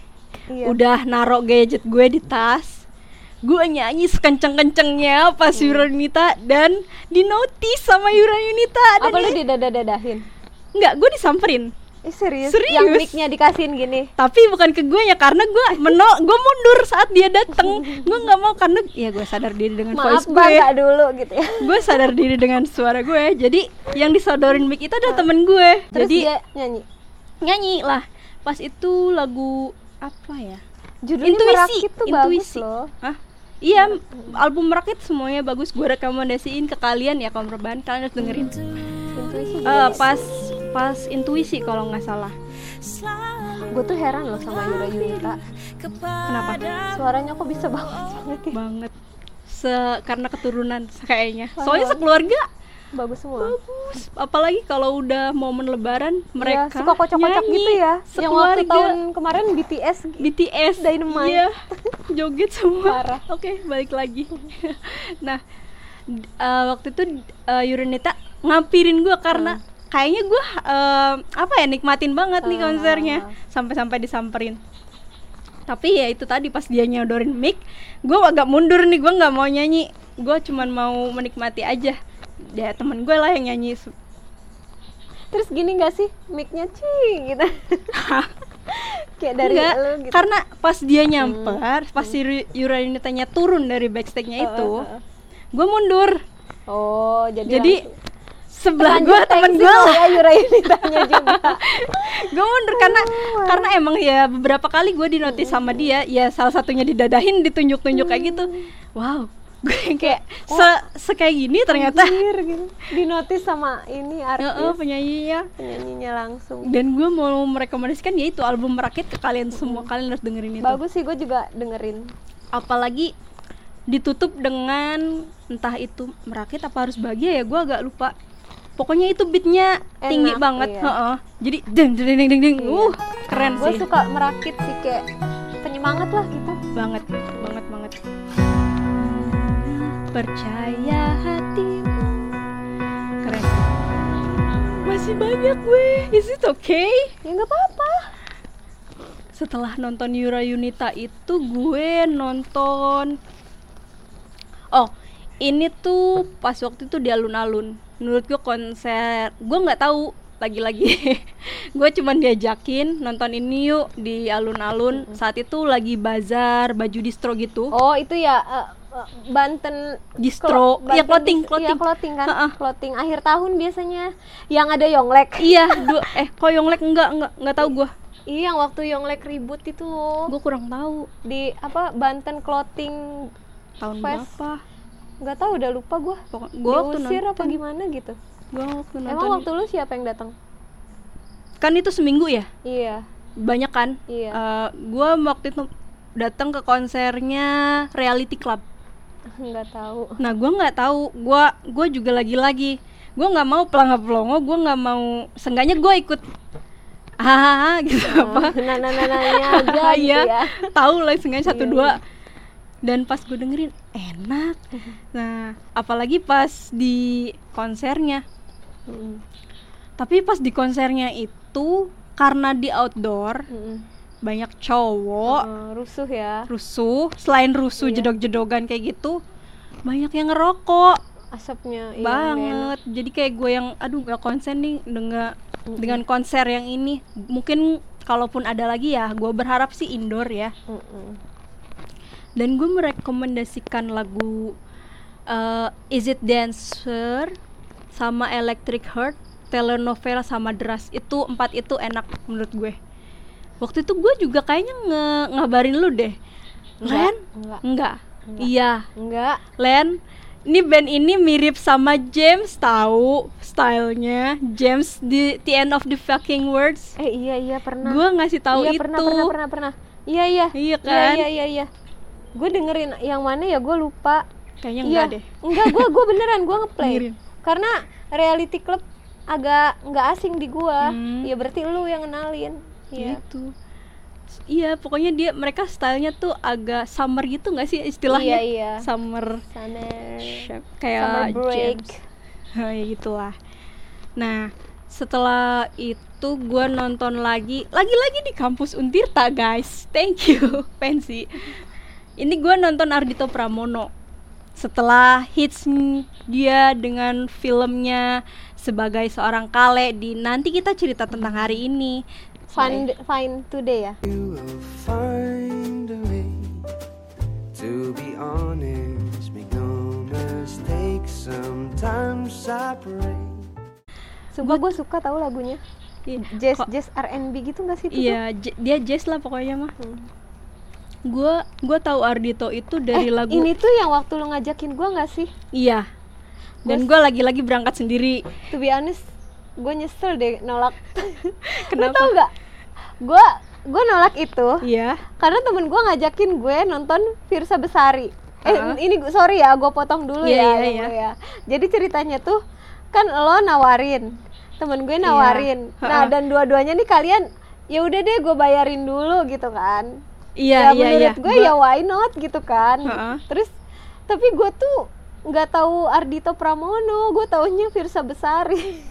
Iya. udah narok gadget gue di tas gue nyanyi sekenceng-kencengnya pas Hmm. Yuranita dan di notice sama Yuranita dan Apa lu dia- didada-dadahin? nggak gue disamperin Eh serius? Serius? Yang mic-nya dikasihin gini. tapi bukan ke gue ya karena gue meno gue mundur saat dia dateng gue nggak mau karena ya gue sadar diri dengan Maaf voice gue nggak dulu gitu ya. gue sadar diri dengan suara gue jadi yang disodorin mic itu adalah temen gue Terus jadi dia nyanyi. nyanyi lah pas itu lagu apa ya Judulnya intuisi tuh intuisi bagus loh. Hah? iya album merakit semuanya bagus gue rekomendasiin ke kalian ya kaum rebahan kalian harus dengerin Intuisi. Eh, pas pas intuisi kalau nggak salah. Gue tuh heran loh sama Yura Yunita. kenapa? Suaranya kok bisa bagus banget ya? banget. Se karena keturunan kayaknya. Soalnya sekeluarga. Bagus semua. bagus. Apalagi kalau udah momen lebaran mereka Iya, suka kocok-kocok nyanyi gitu ya. Yang waktu sekeluarga. tahun kemarin BTS BTS Dynamite. iya. Joget semua. Oke balik lagi. Nah eh, waktu itu uh, Yurinita ngampirin gue karena kayaknya gue eh, apa ya nikmatin banget nih Ah. konsernya sampai-sampai disamperin tapi ya itu tadi pas dia nyodorin mic gue agak mundur nih gue nggak mau nyanyi gue cuman mau menikmati aja ya temen gue lah yang nyanyi Terus gini gak sih mic-nya cing gitu. Kayak dari Enggak, lu gitu. karena pas dia nyamper, pas si Yuranitanya turun dari backstage-nya itu, Uh, uh, uh. gue mundur. Oh, jadi Jadi sebelah gue temen gue kali ya Yura Yunitanya juga. gue mundur karena karena emang ya beberapa kali gue dinotis sama dia ya salah satunya didadahin ditunjuk-tunjuk kayak gitu. Wow. Gue kayak se, se kayak gini ternyata. Anjir, gitu. Dinotis sama ini artis. Heeh, penyanyinya. Penyanyinya langsung. dan gue mau merekomendasikan yaitu album merakit ke kalian semua kalian harus dengerin itu. Bagus sih gue juga dengerin. apalagi ditutup dengan entah itu merakit apa harus bahagia ya gue agak lupa pokoknya itu beatnya tinggi Enak, banget iya. heeh. jadi deng deng deng deng deng Iya. uh keren Gue sih suka merakit sih kayak penyemangat lah gitu. banget banget banget percaya hatimu keren masih banyak gue is it okay Ya nggak apa-apa. setelah nonton Yura Yunita itu gue nonton oh ini tuh pas waktu itu di alun-alun. Menurut gue konser gue nggak tahu lagi-lagi. Gue cuman diajakin nonton ini yuk di alun-alun. Saat itu lagi bazar baju distro gitu. Oh itu ya eh, Banten Distro. Klo- Iya, Banten clothing, dis- clothing. Iya clothing. kan? Ha-ha. Clothing akhir tahun biasanya. Yang ada Yonglek. Iya dua eh kok Yonglek? Enggak enggak enggak tahu gue Iya yang waktu Yonglek ribut itu. Gue kurang tahu. Di apa Banten Clothing tahun Fest. berapa nggak tahu udah lupa gue gue waktu Diusir apa nonton. gimana gitu. Gue waktu nonton. Emang waktu lu siapa yang datang? kan itu seminggu ya? Iya. Banyak kan? Iya. gue waktu itu datang ke konsernya Reality Club. Nggak tahu. Nah gue nggak tahu. Gue gue juga lagi-lagi. Gue nggak mau pelangga pelongo gue nggak mau seenggaknya gue ikut. Hahaha gitu apa? Nah nah nah nanya aja gitu Iya, ya. tahu lah seenggaknya satu Iya, dua dan pas gue dengerin enak nah apalagi pas di konsernya Mm-mm. tapi pas di konsernya itu karena di outdoor Mm-mm. banyak cowok Eh, rusuh ya rusuh selain rusuh Iya. jedog-jedogan kayak gitu banyak yang ngerokok asapnya iya, banget jadi kayak gue yang aduh gak konsen nih dengan Mm-mm. dengan konser yang ini mungkin kalaupun ada lagi ya gue berharap sih indoor ya enak. Dan gue merekomendasikan lagu uh, Is It Dancer sama Electric Heart telenovela sama Deras itu empat itu enak menurut gue. Waktu itu gue juga kayaknya nge ngabarin lu deh. Enggak, Len? enggak enggak Enggak. iya. Enggak Len ini band ini mirip sama James tahu stylenya? James di The End of the Fucking Words. Eh iya iya pernah. Gue ngasih tahu iya itu. pernah pernah pernah pernah. Iya iya. Iya iya kan? iya iya, iya. Gue dengerin yang mana ya? Gue lupa. Kayaknya iya. enggak deh. Enggak gue gue beneran gue ngeplay. Karena reality club agak nggak asing di gua. Hmm. ya berarti lu yang kenalin. Iya. Gitu. Iya pokoknya dia mereka stylenya tuh agak summer gitu nggak sih istilahnya? Iya iya. Summer. Summer. Kayak summer break. Ya gitulah. Nah setelah itu gue nonton lagi lagi-lagi di kampus Untirta guys. Thank you Pensi ini gue nonton Ardito Pramono setelah hits dia dengan filmnya sebagai seorang kale di nanti kita cerita tentang hari ini find find today ya You will find a way to be honest, make no mistake. Sometimes I pray. sumpah gue suka tahu lagunya Iya, jazz jazz R&B gitu gak sih? Iya, dia jazz lah pokoknya mah. Hmm. Gua gua tahu Ardito itu dari eh, lagu ini tuh yang waktu lu ngajakin gua nggak sih Iya. Dan Gua- gua lagi-lagi berangkat sendiri. to be honest gue nyesel deh nolak Kenapa? lu tau nggak gue gue nolak itu Iya. karena temen gue ngajakin gue nonton Virsa Besari eh Ah. ini sorry ya gue potong dulu Iya, ya, iya, iya. ya jadi ceritanya tuh kan lo nawarin temen gue nawarin Iya. nah dan dua-duanya nih kalian ya udah deh gue bayarin dulu gitu kan Iya, ya iya, menurut iya. gue Gua- ya why not gitu kan Ha-ha. terus tapi gue tuh nggak tahu Ardito Pramono gue taunya Virsa Besari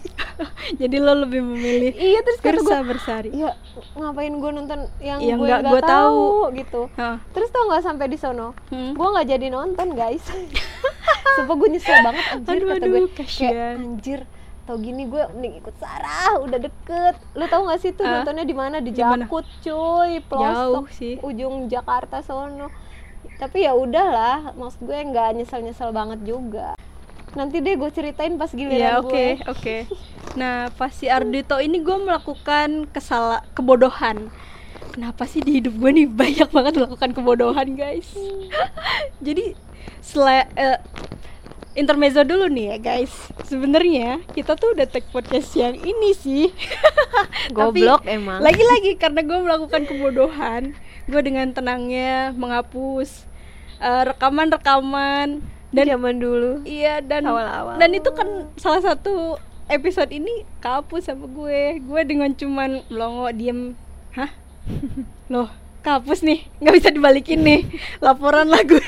Jadi lo lebih memilih iya terus Virsa Bersari. ya ngapain gue nonton yang Yang gue nggak gua tahu. tahu gitu Hah. terus tau nggak sampai di sono Hmm. gue nggak jadi nonton guys sumpah gue nyesel banget anjir Aduh, kata aduh, gue kasihan. kayak anjir tau gini gue mending ikut Sarah udah deket lu tau gak sih tuh Ah, nontonnya di mana di? Jakut cuy pelosok sih. ujung Jakarta sono tapi ya udahlah maksud gue nggak nyesel nyesel banget juga nanti deh gue ceritain pas giliran gue oke, oke. Nah, pas si Ardito ini gue melakukan kesala kebodohan. Kenapa sih di hidup gue nih banyak banget melakukan kebodohan, guys? Jadi, setelah eh, intermezzo dulu nih ya, guys. Sebenarnya kita tuh udah take podcast yang ini sih. Tapi, Goblok emang. Lagi-lagi karena gue melakukan kebodohan, gue dengan tenangnya menghapus eh, rekaman-rekaman dan zaman dulu Iya dan Awal-awal. dan itu kan salah satu episode ini kapus sama gue. Gue dengan cuman melongo diem, hah? Loh, kapus nih, nggak bisa dibalikin nih. Laporan lah gue.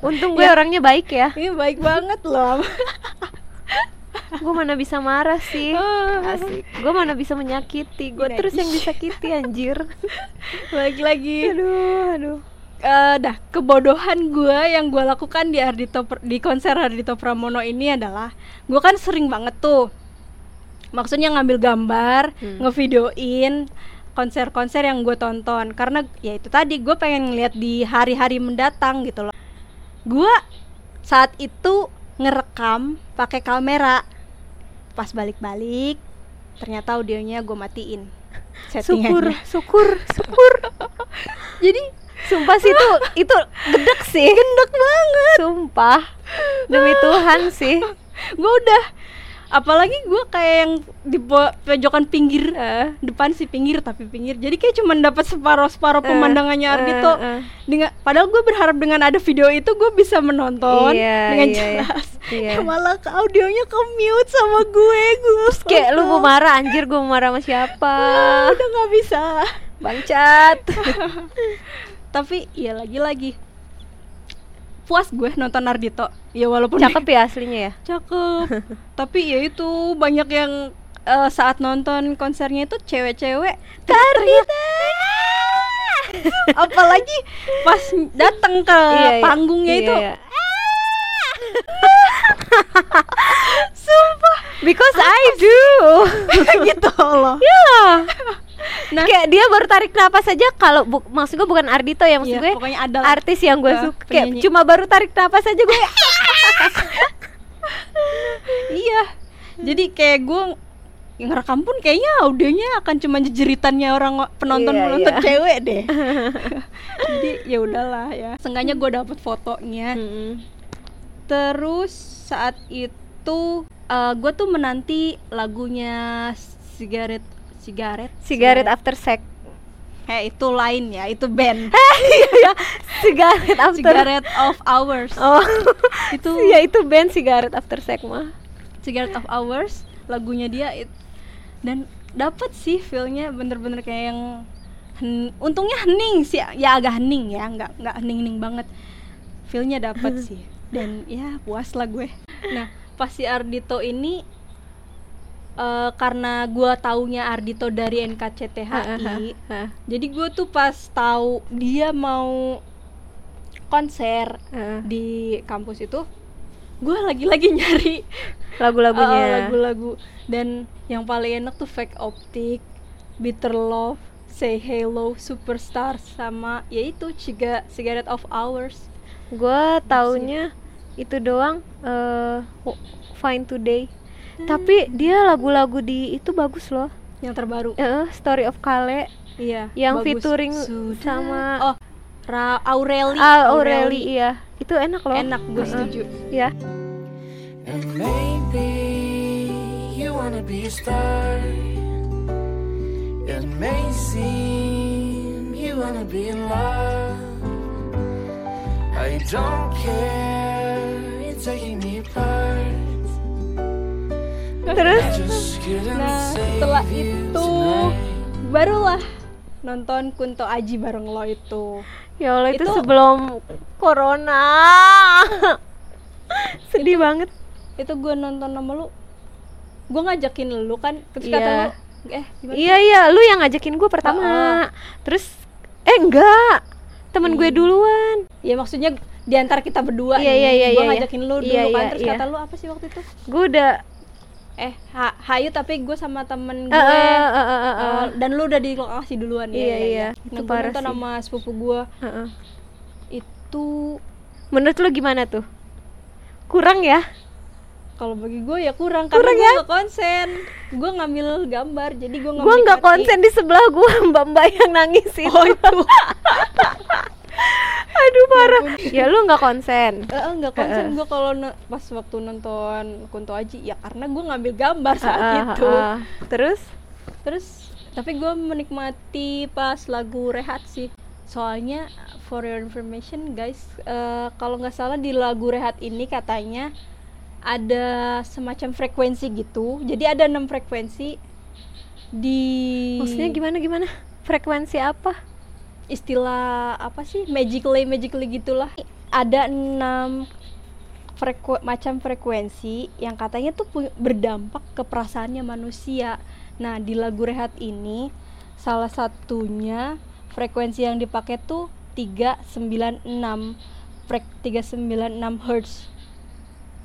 untung gue orangnya baik ya Ini baik banget loh. gue mana bisa marah sih Ah. asik gue mana bisa menyakiti gue terus yang disakiti anjir Lagi-lagi. aduh aduh Eh, dah kebodohan gue yang gue lakukan di Ardito di konser Ardito Pramono ini adalah gue kan sering banget tuh maksudnya ngambil gambar Hmm. ngevideoin konser-konser yang gue tonton. Karena ya itu tadi gue pengen ngeliat di hari-hari mendatang gitu loh. Gue saat itu ngerekam pakai kamera. Pas balik-balik ternyata audionya gue matiin. Syukur syukur syukur. Jadi sumpah sih itu itu gedek sih. Gendek banget. Sumpah. Demi Tuhan sih. Gue udah apalagi gue kayak yang di po- pojokan pinggir eh, depan sih pinggir tapi pinggir. Jadi kayak cuman dapat separuh separuh Eh, pemandangannya Ardito eh. dengan padahal gue berharap dengan ada video itu gue bisa menonton Iya, dengan iya, iya. jelas. Iya. Ya malah ke audionya ke mute sama gue gue kayak lu mau marah anjir gue marah sama siapa? Udah nggak bisa. Bangcat tapi ya lagi-lagi puas gue nonton Ardito ya walaupun cakep ya aslinya ya? Cakep. Tapi ya itu banyak yang eh, saat nonton konsernya itu cewek-cewek. Ardito apalagi pas datang ke Iya, iya. panggungnya Iya, itu. iya. Sumpah. Because I do. Gitu loh. Ya Nah. Kayak dia baru tarik napas saja kalau bu- maksud gue bukan Ardito ya maksud Iya, gue pokoknya ada artis yang gue Ah, suka kayak penyanyi. cuma baru tarik napas saja gue iya jadi kayak gue ngerekam pun kayaknya audionya akan cuma jeritannya orang penonton Iya, penonton iya. cewek deh jadi ya udahlah ya seenggaknya gue dapet fotonya Mm-mm. terus saat itu gue tuh menanti lagunya sigaret. Sigaret after sex. Eh itu lain ya itu band. Cigarette after. Cigarette of hours. Oh. Itu Ya itu band Cigarette after sex mah. Cigarette of hours lagunya dia it- dan dapat sih feelnya bener-bener kayak yang hen- untungnya hening sih ya agak hening ya nggak nggak hening-hening banget. Feelnya dapat sih. Dan ya puas lah gue. Nah pas si Ardito ini eh, karena gue taunya Ardito dari NKCTHI jadi gue tuh pas tahu dia mau konser hah. di kampus itu gue lagi-lagi nyari Lagu-lagunya. Uh, lagu-lagu. Dan yang paling enak tuh Fake Optic, Bitter Love, Say Hello, Superstar sama yaitu Ciga Cigarette of Hours. Gue taunya itu doang eh Fine Today Tapi dia lagu-lagu di itu bagus loh Yang terbaru. Eh, Story of Kale Iya. yang bagus. featuring Sudah. sama- Oh, Ra Aureli. Ah, Aureli iya Itu enak loh Enak, gue setuju. Ya And maybe you wanna be a star. It may seem you wanna be in love. I don't care, it's taking me apart. Terus Nah, save setelah itu barulah nonton Kunto Aji bareng lo itu. Ya Allah itu, Itu- sebelum Corona Sedih banget Itu gue nonton sama lu. Gue ngajakin lu kan, terus Iya. kata lu, eh gimana? Iya iya lu yang ngajakin gue pertama Heeh. Terus Eh enggak Temen gue Ih. duluan Ya maksudnya di antara kita berdua Iya, nih, iya, iya, gue iya, ngajakin lu dulu iya, kan, iya, terus iya. kata lu apa sih waktu itu? Gue udah Eh, ha Hayu tapi gue sama temen gue, Eh, eh, eh, eh, eh, eh, eh. dan lu udah di lokasi duluan ya. Iya, ya, iya. ya. Itu Nah, gue nonton sama sepupu gue Heeh. itu Menurut lu gimana tuh? Kurang ya? kalau bagi gue ya kurang, Kurang karena gue ya? nggak konsen, gue ngambil gambar, jadi gue nggak Gue nggak konsen di sebelah gue mbak-mbak yang nangis itu Oh itu, Aduh parah Ya lu nggak konsen Eh, eh, nggak konsen gue kalau pas waktu nonton Kunto Aji ya karena gue ngambil gambar saat Heeh, itu. heeh. Terus? Terus tapi gue menikmati pas lagu Rehat sih. Soalnya for your information guys, eh, kalau nggak salah di lagu Rehat ini katanya ada semacam frekuensi gitu. Jadi ada enam frekuensi di Maksudnya gimana gimana? Frekuensi apa? Istilah apa sih magically magically gitulah. Ada enam freku- macam frekuensi yang katanya tuh berdampak ke perasaannya manusia. Nah, di lagu Rehat ini salah satunya frekuensi yang dipakai tuh 396 frek 396 Hz.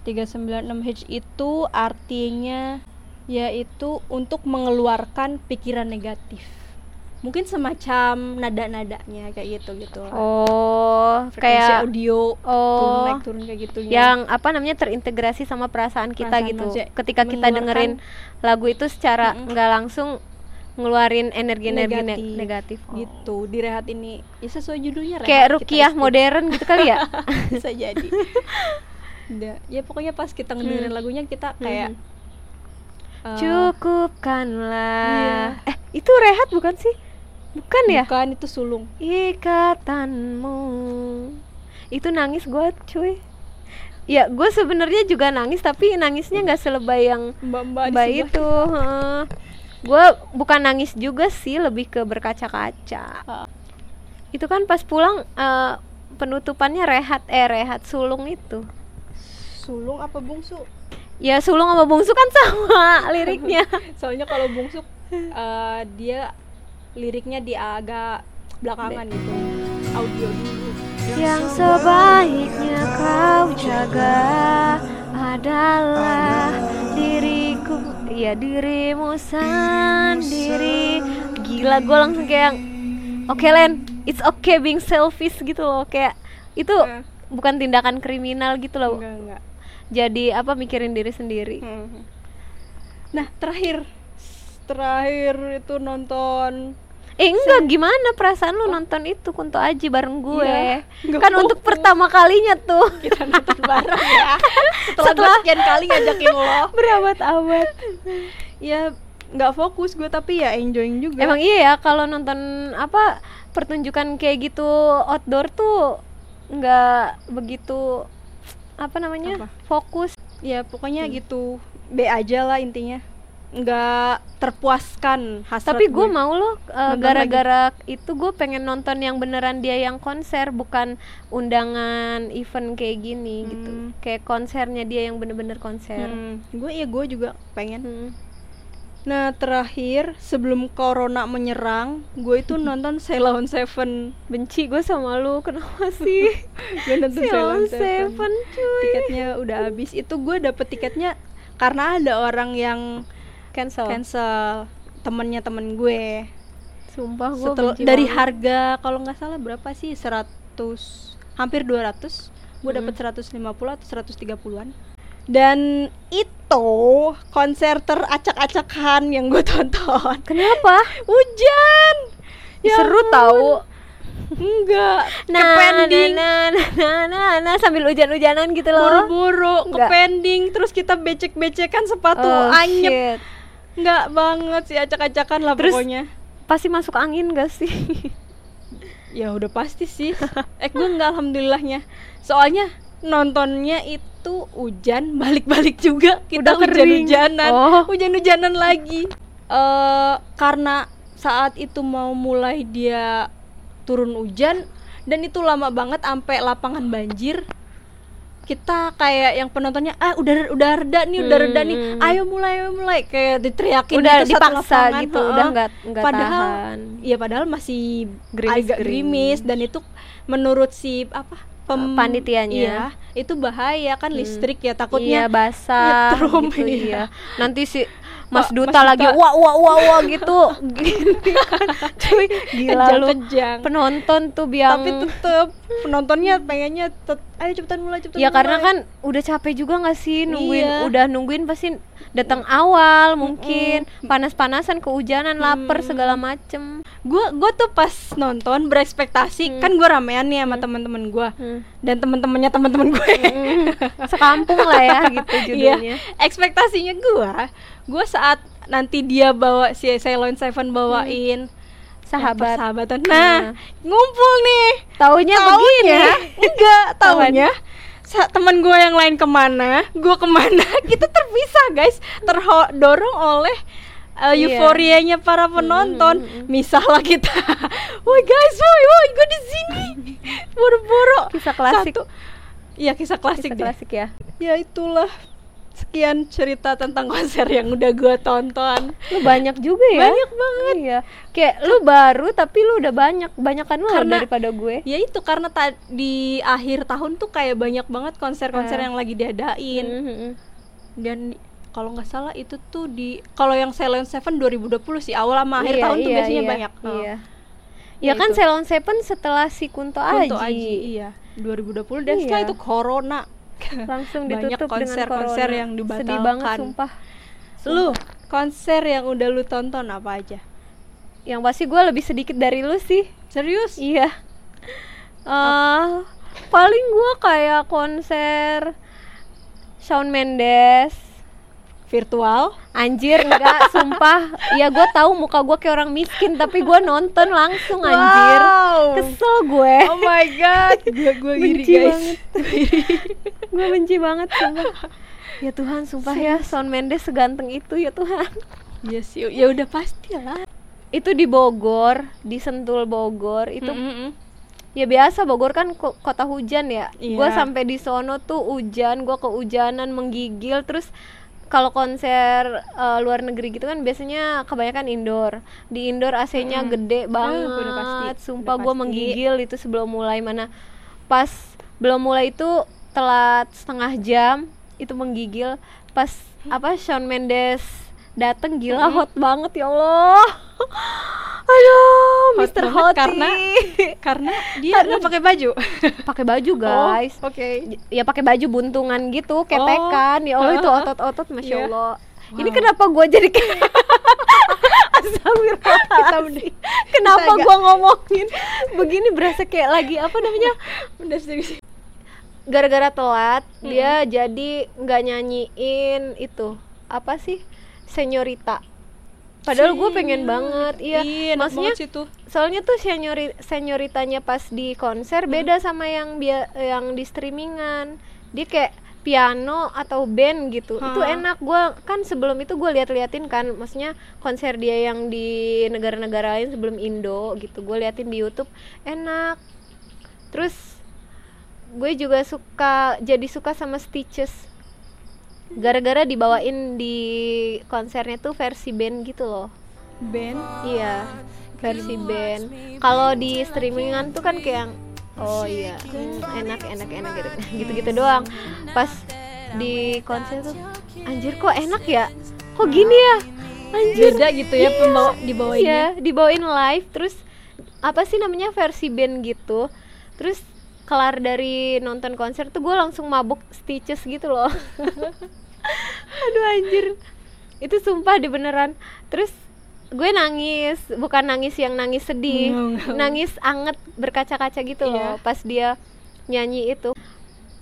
396 Hz itu artinya yaitu untuk mengeluarkan pikiran negatif. Mungkin semacam nada-nadanya kayak gitu gitu. Oh, Frekuensi kayak audio turun oh naik turun kayak gitu yang apa namanya terintegrasi sama perasaan kita Perasaan gitu. manusia. Ketika kita dengerin lagu itu secara nggak langsung ngeluarin energi-energi ne- Negatif. negatif. Oh. gitu di rehat ini ya sesuai judulnya rehat Kayak rukiah modern gitu kali ya? bisa jadi Udah, ya pokoknya pas kita ngedengerin Hmm. lagunya kita kayak eh, Cukupkanlah. Eh, itu rehat bukan sih? Bukan ya? bukan itu sulung Ikatanmu. Itu nangis gue, cuy. Ya, gue sebenarnya juga nangis tapi nangisnya nggak selebay yang di Mbak sebelah itu. Gue bukan nangis juga sih, lebih ke berkaca-kaca. Ah. Itu kan pas pulang eh, penutupannya rehat eh rehat sulung itu sulung apa bungsu ya sulung sama bungsu kan sama liriknya soalnya kalau bungsu eh, dia liriknya di agak belakangan gitu. Audio dulu. Yang sebaiknya kau jaga adalah diriku. Ya dirimu sendiri. Gila gue langsung kayak oke Len it's okay being selfish gitu loh. Kayak itu Eh. bukan tindakan kriminal gitu loh. Enggak enggak. Jadi apa mikirin diri sendiri. Hmm. Nah, terakhir. Terakhir itu nonton eh enggak gimana perasaan lu nonton itu Kunto Aji bareng gue Iya, nggak kan untuk pertama kalinya tuh kita nonton bareng ya. Setelah, Setelah- sekian kali ngajakin lo. berabad-abad Ya nggak fokus gue tapi ya enjoying juga. Emang iya ya kalau nonton apa pertunjukan kayak gitu outdoor tuh nggak begitu apa namanya Apa? fokus. ya pokoknya gitu. B aja lah intinya. Nggak terpuaskan hasrat Tapi gue mau uh, Nonton gara-gara itu gue pengen nonton yang beneran dia yang konser bukan undangan event kayak gini gitu. Hmm. Kayak konsernya dia yang bener-bener konser. Hmm, gue ya gue juga pengen. Hmm. Nah terakhir sebelum corona menyerang, gue itu nonton Sailor Seven. Benci gue sama lu kenapa sih? Gue nonton Sailor Seven cuy. tiketnya udah habis itu gue dapet tiketnya karena ada orang yang Cancel. cancel temennya temen gue Sumpah gue benci dari banget. harga kalau nggak salah berapa sih 100 hampir 200 gue dapet Hmm. 150 atau 130an dan itu konser teracak-acakan yang gue tonton Kenapa? hujan Ya Seru ampun. tahu. enggak Nah, kepending nah, nah, nah, nah, nah, sambil hujan-hujanan gitu loh. buru-buru Enggak. kepending terus kita becek-becekan sepatu Oh, anyep shit. Nggak banget sih acak-acakan lah Terus- pokoknya. Pasti masuk angin gak sih? Ya udah pasti sih. Eh gue nggak alhamdulillahnya. Soalnya nontonnya itu hujan balik-balik juga. Kita hujan-hujanan. Oh. Hujan-hujanan lagi. Eh Karena saat itu mau mulai dia turun hujan Dan itu lama banget sampai lapangan banjir kita kayak yang penontonnya ah udah udah reda nih udah reda nih Hmm. ayo mulai ayo mulai kayak diteriakin Udah gitu dipaksa lapangan, gitu, heeh. udah nggak nggak padahal tahan. ya padahal masih Gerimis- agak gerimis dan itu menurut si apa pem- Panitianya. iya, itu bahaya kan Hmm. listrik ya Iya takutnya basah nyetrum, gitu iya. iya. Nanti si Mas Duta Mas lagi Duta. wah wah wah wah gitu. Gini kan. Cuy, gila lu. Penonton tuh biang tapi tetep penontonnya pengennya tet ayo cepetan mulai cepetan Ya karena mulai. kan udah capek juga nggak sih nungguin Iya. udah nungguin pasti datang awal mungkin panas-panasan kehujanan lapar segala macem gue gue tuh pas nonton berekspektasi kan gue ramean nih sama teman-teman gue Hmm. dan teman-temannya teman-teman gue sekampung lah ya gitu Iya, judulnya ekspektasinya gua, gua saat nanti dia bawa si Ceylon Seven bawain sahabat. Sahabatan. Nah. Nah, ngumpul nih. taunya begini Taunya enggak, taunya teman gue yang lain ke mana, gue ke mana, kita terpisah guys, terdorong oleh uh, euforianya para penonton, misahlah kita, woi guys, woi, woi, gue di sini, boro-boro, Kisah klasik. Satu- Iya kisah klasik Kisah deh. klasik ya. Ya itulah sekian cerita tentang konser yang udah gua tonton. Lu banyak juga ya? Banyak banget. Iya. Kayak lu baru tapi lu udah banyak banyakan lu Karena- daripada gue. ya itu karena ta- di akhir tahun tuh kayak banyak banget konser-konser Ah. yang lagi diadain. Mhm. dan kalau nggak salah itu tuh di kalau yang Silent Seven 2020 sih awal sama akhir Iya, tahun tuh iya, biasanya iya, banyak. Oh, iya. Ya ya kan. Ceylon Seven setelah si Kunto, Kunto Aji, Aji iya. 2020 dan Iya. setelah itu corona langsung Banyak konser-konser yang corona. sedih banget dibatalkan. sumpah. Lu konser yang udah lu tonton apa aja? Yang pasti gue lebih sedikit dari lu sih. Serius? Iya. Eh paling gue kayak konser Shawn Mendes virtual Anjir enggak, sumpah. Ya gue tahu muka gue kayak orang miskin tapi gue nonton langsung anjir. Wow. Kesel gue. Oh my god, gue gue Benci guys. banget. gue benci banget sumpah. Ya Tuhan, sumpah ya Shawn Mendes seganteng itu ya Tuhan. Iya sih, ya udah pasti lah. Itu di Bogor, di Sentul Bogor itu Mm-mm. ya biasa Bogor kan ko- kota hujan ya Iya. gue sampai di sono tuh hujan gue kehujanan menggigil terus kalau konser eh, luar negeri gitu kan biasanya kebanyakan indoor. Di indoor AC-nya Mm-mm. gede Eh, banget udah pasti, sumpah gue menggigil itu sebelum mulai. Mana pas belum mulai itu telat setengah jam itu menggigil. Pas apa Shawn Mendes dateng gila Mm-mm. hot banget ya Allah aduh Hot Mr. banget Hoti karena karena dia nggak pakai baju pakai baju guys Oh, oke ya pakai baju buntungan gitu ketekan ya Allah itu otot-otot masya Iya. Allah ini Wow. kenapa gue jadi kayak Astagfirullahaladzim. kenapa gue ngomongin begini berasa kayak lagi apa namanya gara-gara telat Mm-mm. dia jadi nggak nyanyiin itu apa sih senyorita padahal gue pengen banget iya. Maksudnya banget soalnya tuh senyori senyoritanya pas di konser beda sama yang bia yang di streamingan. Dia kayak piano atau band gitu. Itu Hah. enak. Gua kan sebelum itu gue liat-liatin kan maksudnya konser dia yang di negara-negara lain sebelum Indo gitu. Gue liatin di YouTube enak. Terus gue juga suka jadi suka sama Stitches gara-gara dibawain di konsernya tuh versi band gitu loh band Iya, versi band. Kalau di streamingan tuh kan kayak oh iya, hmm, enak enak enak gitu. Gitu-gitu doang. Pas di konser tuh anjir kok enak ya? Kok gini ya? Anjir. beda gitu ya pembawa dibawainnya Iya, dibawain live terus apa sih namanya versi band gitu. Terus kelar dari nonton konser tuh gue langsung mabuk Stitches gitu loh. Aduh anjir. Itu sumpah di beneran. Terus gue nangis, bukan nangis yang nangis sedih, Ngau, ngau. nangis anget berkaca-kaca gitu loh Iya. pas dia nyanyi itu.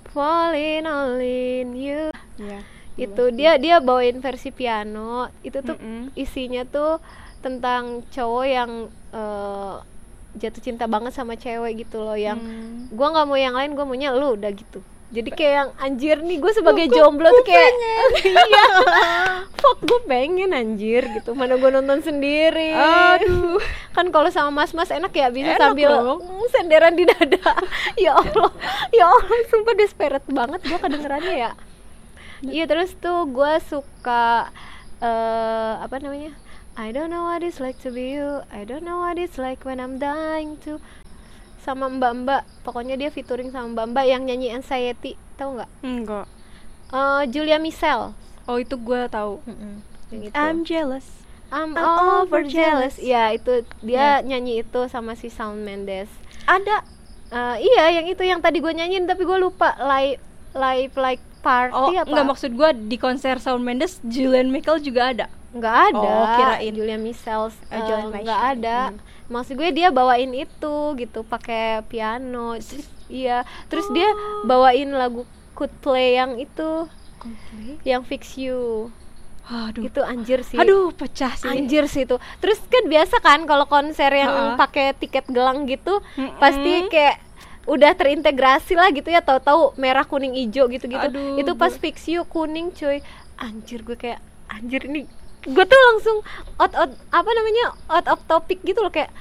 Falling all in you Iya. itu dia dia bawain versi piano itu tuh Mm-mm. isinya tuh tentang cowok yang eh, jatuh cinta banget sama cewek gitu loh yang Hmm. gua nggak mau yang lain gua maunya lu udah gitu. Jadi kayak yang anjir nih gue sebagai jomblo tuh kayak iya. Fuck gue pengen anjir gitu. Mana gue nonton sendiri. Aduh. kan kalau sama mas-mas enak ya bisa Enak sambil mm, senderan di dada. Ya allah ya allah sumpah desperate banget gue kedengerannya ya. Iya terus tuh gue suka eh apa namanya I don't know what it's like to be you. I don't know what it's like when I'm dying to. Sama mbak-mbak pokoknya dia featuring sama mbak-mbak yang nyanyi Anxiety. Tahu nggak? Enggak. Eh, Julia Michelle oh itu gue tahu. Yang itu. I'm jealous. I'm, I'm over over jealous. jealous. Ya, itu dia nyanyi itu sama si Shawn Mendes. ada. Eh, iya, yang itu yang tadi gue nyanyiin tapi gue lupa. Live live like party oh apa? enggak maksud gue di konser Shawn Mendes Julian Michael juga ada Nggak ada. Oh, kirain. Julia eh, Julia nggak ada. Hmm. Maksud gue dia bawain itu gitu pakai piano. Terus, iya, terus dia bawain lagu Coldplay yang itu yang Fix You. aduh Itu anjir sih. aduh pecah sih Anjir sih itu. Terus kan biasa kan kalau konser yang Ha-ha. pakai tiket gelang gitu Mm-mm. pasti kayak udah terintegrasi lah gitu ya tahu-tahu merah kuning hijau gitu-gitu. Aduh, itu pas fix you kuning cuy. Anjir gue kayak anjir ini gue tuh langsung out out apa namanya out of topic gitu loh kayak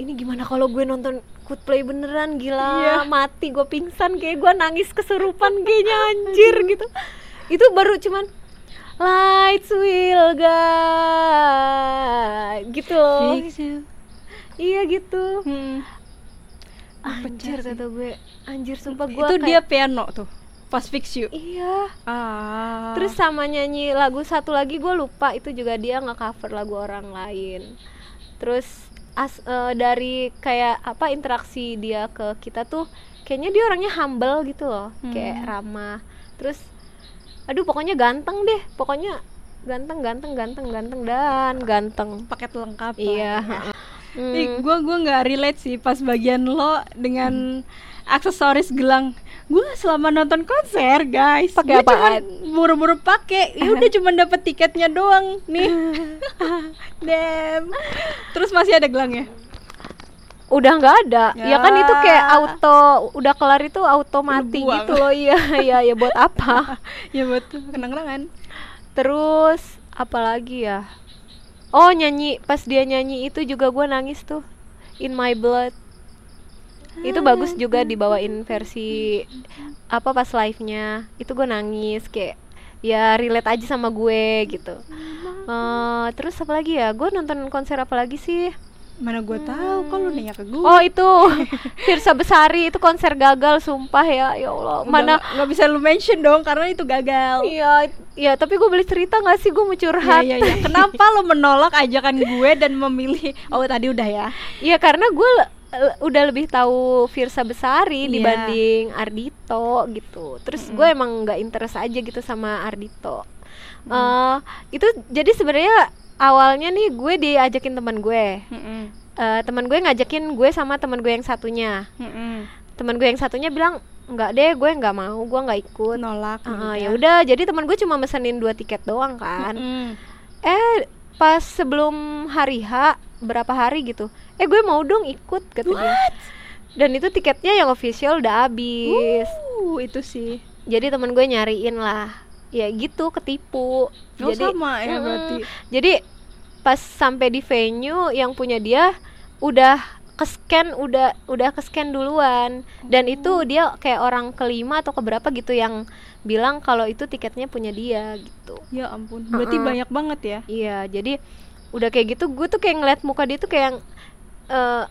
ini gimana kalau gue nonton Coldplay beneran? Gila Iya. mati gue pingsan kayak gue nangis kesurupan kayaknya anjir gitu. Itu baru cuman lights will guide gitu loh. Iya gitu. Hmm. anjir kata gue. Anjir sumpah gue itu dia piano tuh pas fix you? Iya. Ah. Terus sama nyanyi lagu satu lagi gue lupa itu juga dia nggak cover lagu orang lain. Terus as eh, dari kayak apa interaksi dia ke kita tuh kayaknya dia orangnya humble gitu loh kayak Hmm. ramah. Terus aduh pokoknya ganteng deh pokoknya ganteng ganteng ganteng ganteng dan ganteng. Paket lengkap iya Hmm. Ih, gua gua nggak relate sih pas bagian lo dengan aksesoris gelang. Gua selama nonton konser, guys, Pakai apaan? buru-buru pakai. Ya udah cuma dapet tiketnya doang nih. Damn. Terus masih ada gelangnya. udah nggak ada ya. kan itu kayak Ya. auto udah kelar itu auto mati buang. gitu loh iya iya ya buat apa ya betul, kenang-kenangan. terus apalagi ya oh nyanyi pas dia nyanyi itu juga gue nangis tuh in my blood itu bagus juga dibawain versi apa pas live-nya itu gue nangis kayak ya relate aja sama gue gitu Eh, terus apa lagi ya gue nonton konser apa lagi sih Mana gue tahu kok lu nanya ke gue. oh itu Firsa Besari itu konser gagal sumpah ya ya Allah mana nggak bisa lu mention dong karena itu gagal. Iya, ya tapi gue boleh cerita gak sih gue mau curhat? Iya iya iya. Kenapa lu menolak ajakan gue dan memilih Oh tadi udah ya. Iya karena gue udah lebih tahu Firsa Besari Iya. dibanding Ardito gitu. Terus gue emang nggak interest aja gitu sama Ardito. Eh, itu jadi sebenarnya awalnya nih gue diajakin teman gue. Eh, teman gue ngajakin gue sama teman gue yang satunya. Teman gue yang satunya bilang nggak deh gue nggak mau gue nggak ikut. Nolak. Eh, ya udah jadi teman gue cuma mesenin dua tiket doang kan. Mm. eh pas sebelum hari H berapa hari gitu eh gue mau dong ikut kata dia dan itu tiketnya yang official udah habis Uh, itu sih. jadi temen gue nyariin lah ya gitu ketipu Oh, jadi sama ya Mm-mm. berarti. jadi pas sampai di venue yang punya dia udah ke scan udah udah ke scan duluan dan Oh. itu dia kayak orang kelima atau keberapa gitu yang bilang kalau itu tiketnya punya dia gitu Ya ampun. Berarti Uh-uh. banyak banget ya. Iya, jadi udah kayak gitu gue tuh kayak ngeliat muka dia tuh kayak eh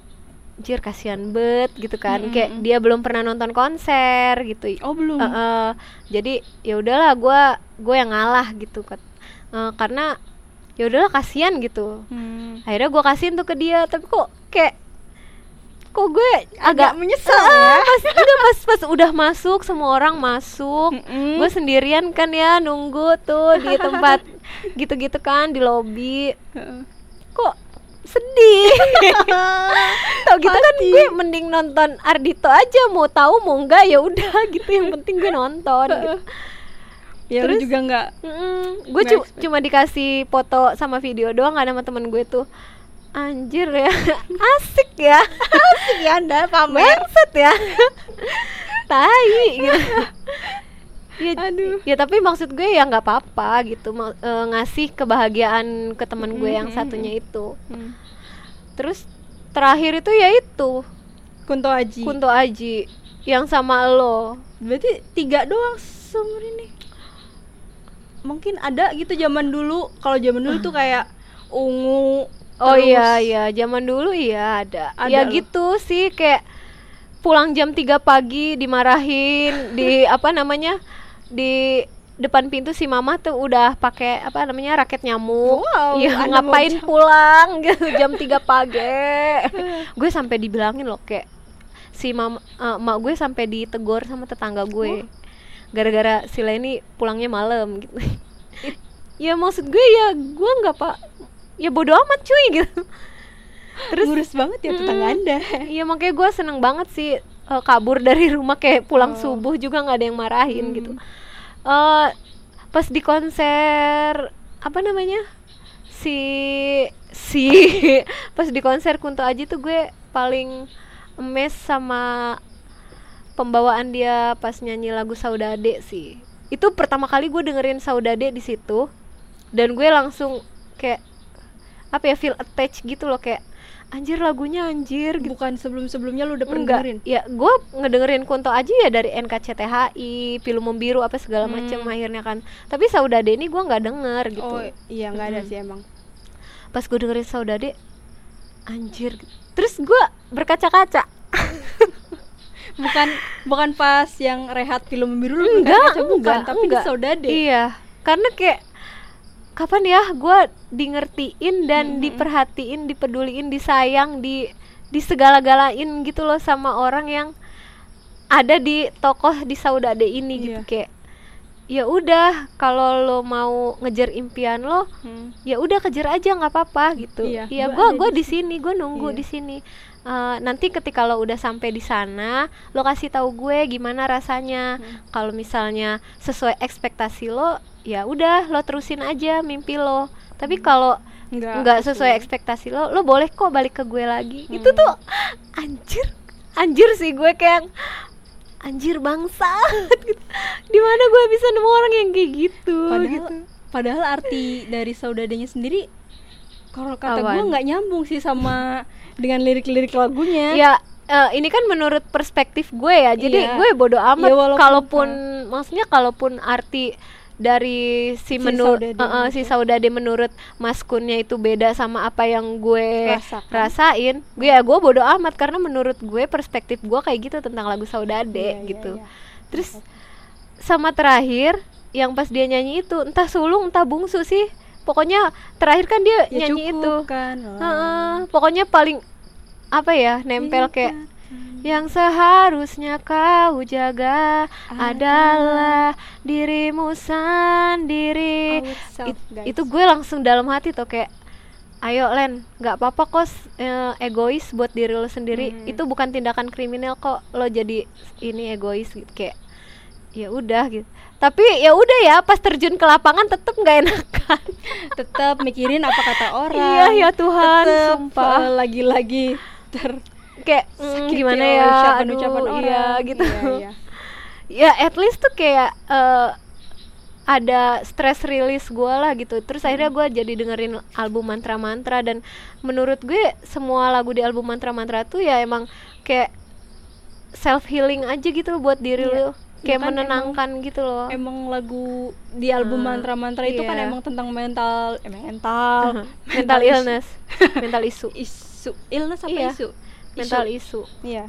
jir kasihan bet gitu kan. Mm-mm. Kayak dia belum pernah nonton konser gitu. Oh belum. Eh, eh, jadi ya udahlah gue gue yang ngalah gitu kan. Eh, karena ya udahlah kasihan gitu. Hmm. Akhirnya gue kasihin tuh ke dia, tapi kok kayak kok gue agak menyesal Ah, ya. pas enggak, pas pas udah masuk semua orang masuk Mm-mm. gue sendirian kan ya nunggu tuh di tempat gitu-gitu kan di lobi Heeh. kok sedih. Tau gitu kan gue mending nonton Ardito aja mau tahu mau enggak ya udah gitu. Yang penting gue nonton. Gitu. Ya Terus- juga nggak Mm, gue cu- expect. cuma dikasih foto sama video doang gak ada sama temen gue tuh. Anjir ya. Asik ya. Asik ya anda pamer. Ya. Tai. gitu ya, Aduh. ya tapi maksud gue ya nggak apa-apa gitu ma- eh, ngasih kebahagiaan ke temen gue yang satunya itu Hmm. terus terakhir itu ya itu Kunto Aji. Kunto Aji yang sama lo Berarti tiga doang seumur ini. Mungkin ada gitu zaman dulu. Kalau zaman dulu tuh kayak ungu. Oh terus- iya iya, zaman dulu iya ada. Ada ya loh. gitu sih kayak pulang jam 3 pagi dimarahin di apa namanya? Di depan pintu si mama tuh udah pakai apa namanya raket nyamuk. Wow, Iya, mau ngapain jam- pulang gitu jam 3 pagi. gue sampai dibilangin loh kayak si mama eh, emak gue sampai ditegur sama tetangga gue. Gara-gara si Leni pulangnya malam gitu. ya maksud gue ya gue nggak pak ya bodo amat cuy gitu Terus ngurus banget ya tetangga Mm. Anda. Iya makanya gue seneng banget sih eh, kabur dari rumah kayak pulang Oh. subuh juga nggak ada yang marahin Hmm. gitu. eh pas di konser apa namanya si si pas di konser Kunto Aji tuh gue paling emes sama pembawaan dia pas nyanyi lagu Saudade sih. Itu pertama kali gue dengerin Saudade di situ dan gue langsung kayak apa ya feel attached gitu loh kayak anjir lagunya anjir gitu Bukan sebelum-sebelumnya lu udah pernah enggak dengerin? ya gue ngedengerin Kunto aja ya dari NKCTHI film membiru apa segala macem Hmm. akhirnya kan tapi Saudade ini gue nggak denger gitu Oh iya nggak ada sih emang. pas gue dengerin Saudade anjir terus gue berkaca-kaca Bukan bukan pas yang rehat film biru lu enggak bukan, enggak tapi enggak di Saudade. iya karena kayak kapan ya gue di ngertiin dan Mm-mm. diperhatiin dipeduliin disayang di di segala-galain gitu loh sama orang yang ada di tokoh di Saudade ini gitu Iya. kayak ya udah kalau lo mau ngejar impian lo Hmm. ya udah kejar aja nggak apa-apa gitu Iya, ya gua gue gue di sini gue nunggu Iya. di sini Eh, nanti ketika lo udah sampai di sana lo kasih tahu gue gimana rasanya Hmm. kalau misalnya sesuai ekspektasi lo ya udah lo terusin aja mimpi lo. Tapi kalau Enggak, nggak sesuai ekspektasi lo lo boleh kok balik ke gue lagi. Itu Hmm. tuh anjir anjir sih gue kayak anjir bangsa di mana gue bisa nemu orang yang kayak gitu Padahal gitu. padahal arti dari saudadanya sendiri kalau kata gue nggak nyambung sih sama dengan lirik-lirik lagunya. ya eh, ini kan menurut perspektif gue ya. Jadi Iya. gue bodo amat. Ya, walaupun- kalaupun maksudnya kalaupun arti dari si, Si menurut Saudade si itu. saudade menurut Mas Kunnya itu beda sama apa yang gue Rasakan. rasain gue ya gue bodo amat karena menurut gue perspektif gue kayak gitu tentang lagu saudade Iya, iya, gitu iya. terus sama terakhir yang pas dia nyanyi itu entah sulung entah bungsu sih pokoknya terakhir kan dia Ya nyanyi cukup itu kan. Heeh, pokoknya paling apa ya nempel kayak yang seharusnya kau jaga adalah dirimu sendiri. It- itu gue langsung dalam hati tuh kayak ayo Len nggak apa-apa kok eh, egois buat diri lo sendiri Hmm. itu bukan tindakan kriminal kok lo jadi ini egois gitu kayak ya udah gitu tapi ya udah ya pas terjun ke lapangan tetep nggak enakan tetap mikirin apa kata orang. iya ya Tuhan Tetep, sumpah eh, lagi-lagi ter kayak mm, sakit gimana ya ya ucapan-ucapan aduh, orang. iya gitu Iya, iya. ya at least tuh kayak eh, ada stress release gue lah gitu terus akhirnya gue jadi dengerin album mantra mantra dan menurut gue semua lagu di album mantra mantra tuh ya emang kayak self healing aja gitu buat diri Iya. lo kayak Ya kan, menenangkan gitu loh Emang lagu di album Ah, mantra-mantra itu kan iya. emang tentang mental, eh, mental, mental isu- illness mental isu isu, illness apa Iya. isu? Mental Isu. isu Iya.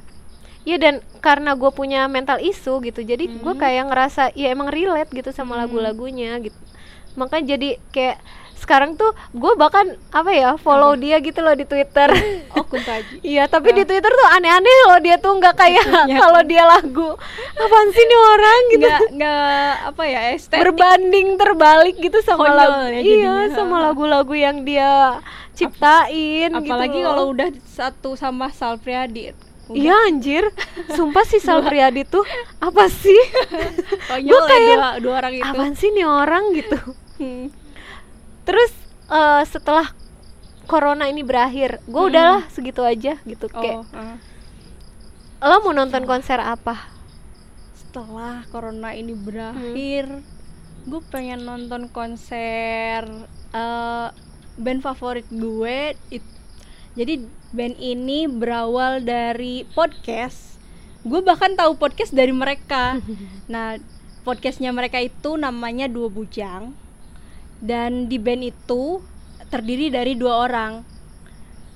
Iya dan karena gue punya mental isu gitu, jadi gue Hmm. kayak ngerasa ya emang relate gitu sama Hmm. lagu-lagunya gitu. Makanya jadi kayak sekarang tuh gue bahkan apa ya follow dia gitu loh di Twitter. Oh, Kuntaji. Iya tapi di Ah. Twitter tuh aneh-aneh loh dia tuh nggak kayak Iya. kalau dia lagu apaan sih nih orang gitu. Nggak apa ya estetik. Berbanding terbalik gitu sama Konyol lagu ya iya sama lagu-lagu yang dia ciptain Apalagi gitu kalau udah satu sama Sal Priadi. Iya anjir, sumpah si Sal Priadi tuh apa sih? Gua ya kayak, dua, dua orang itu. Apaan sih nih orang gitu? Hmm. Terus eh, setelah corona ini berakhir, gue Hmm. udahlah segitu aja gitu. Kayak Oh, ah. lo mau nonton konser apa? setelah corona ini berakhir gue pengen nonton konser eh, band favorit gue it- jadi band ini berawal dari podcast gue bahkan tahu podcast dari mereka nah podcastnya mereka itu namanya dua bujang dan di band itu terdiri dari dua orang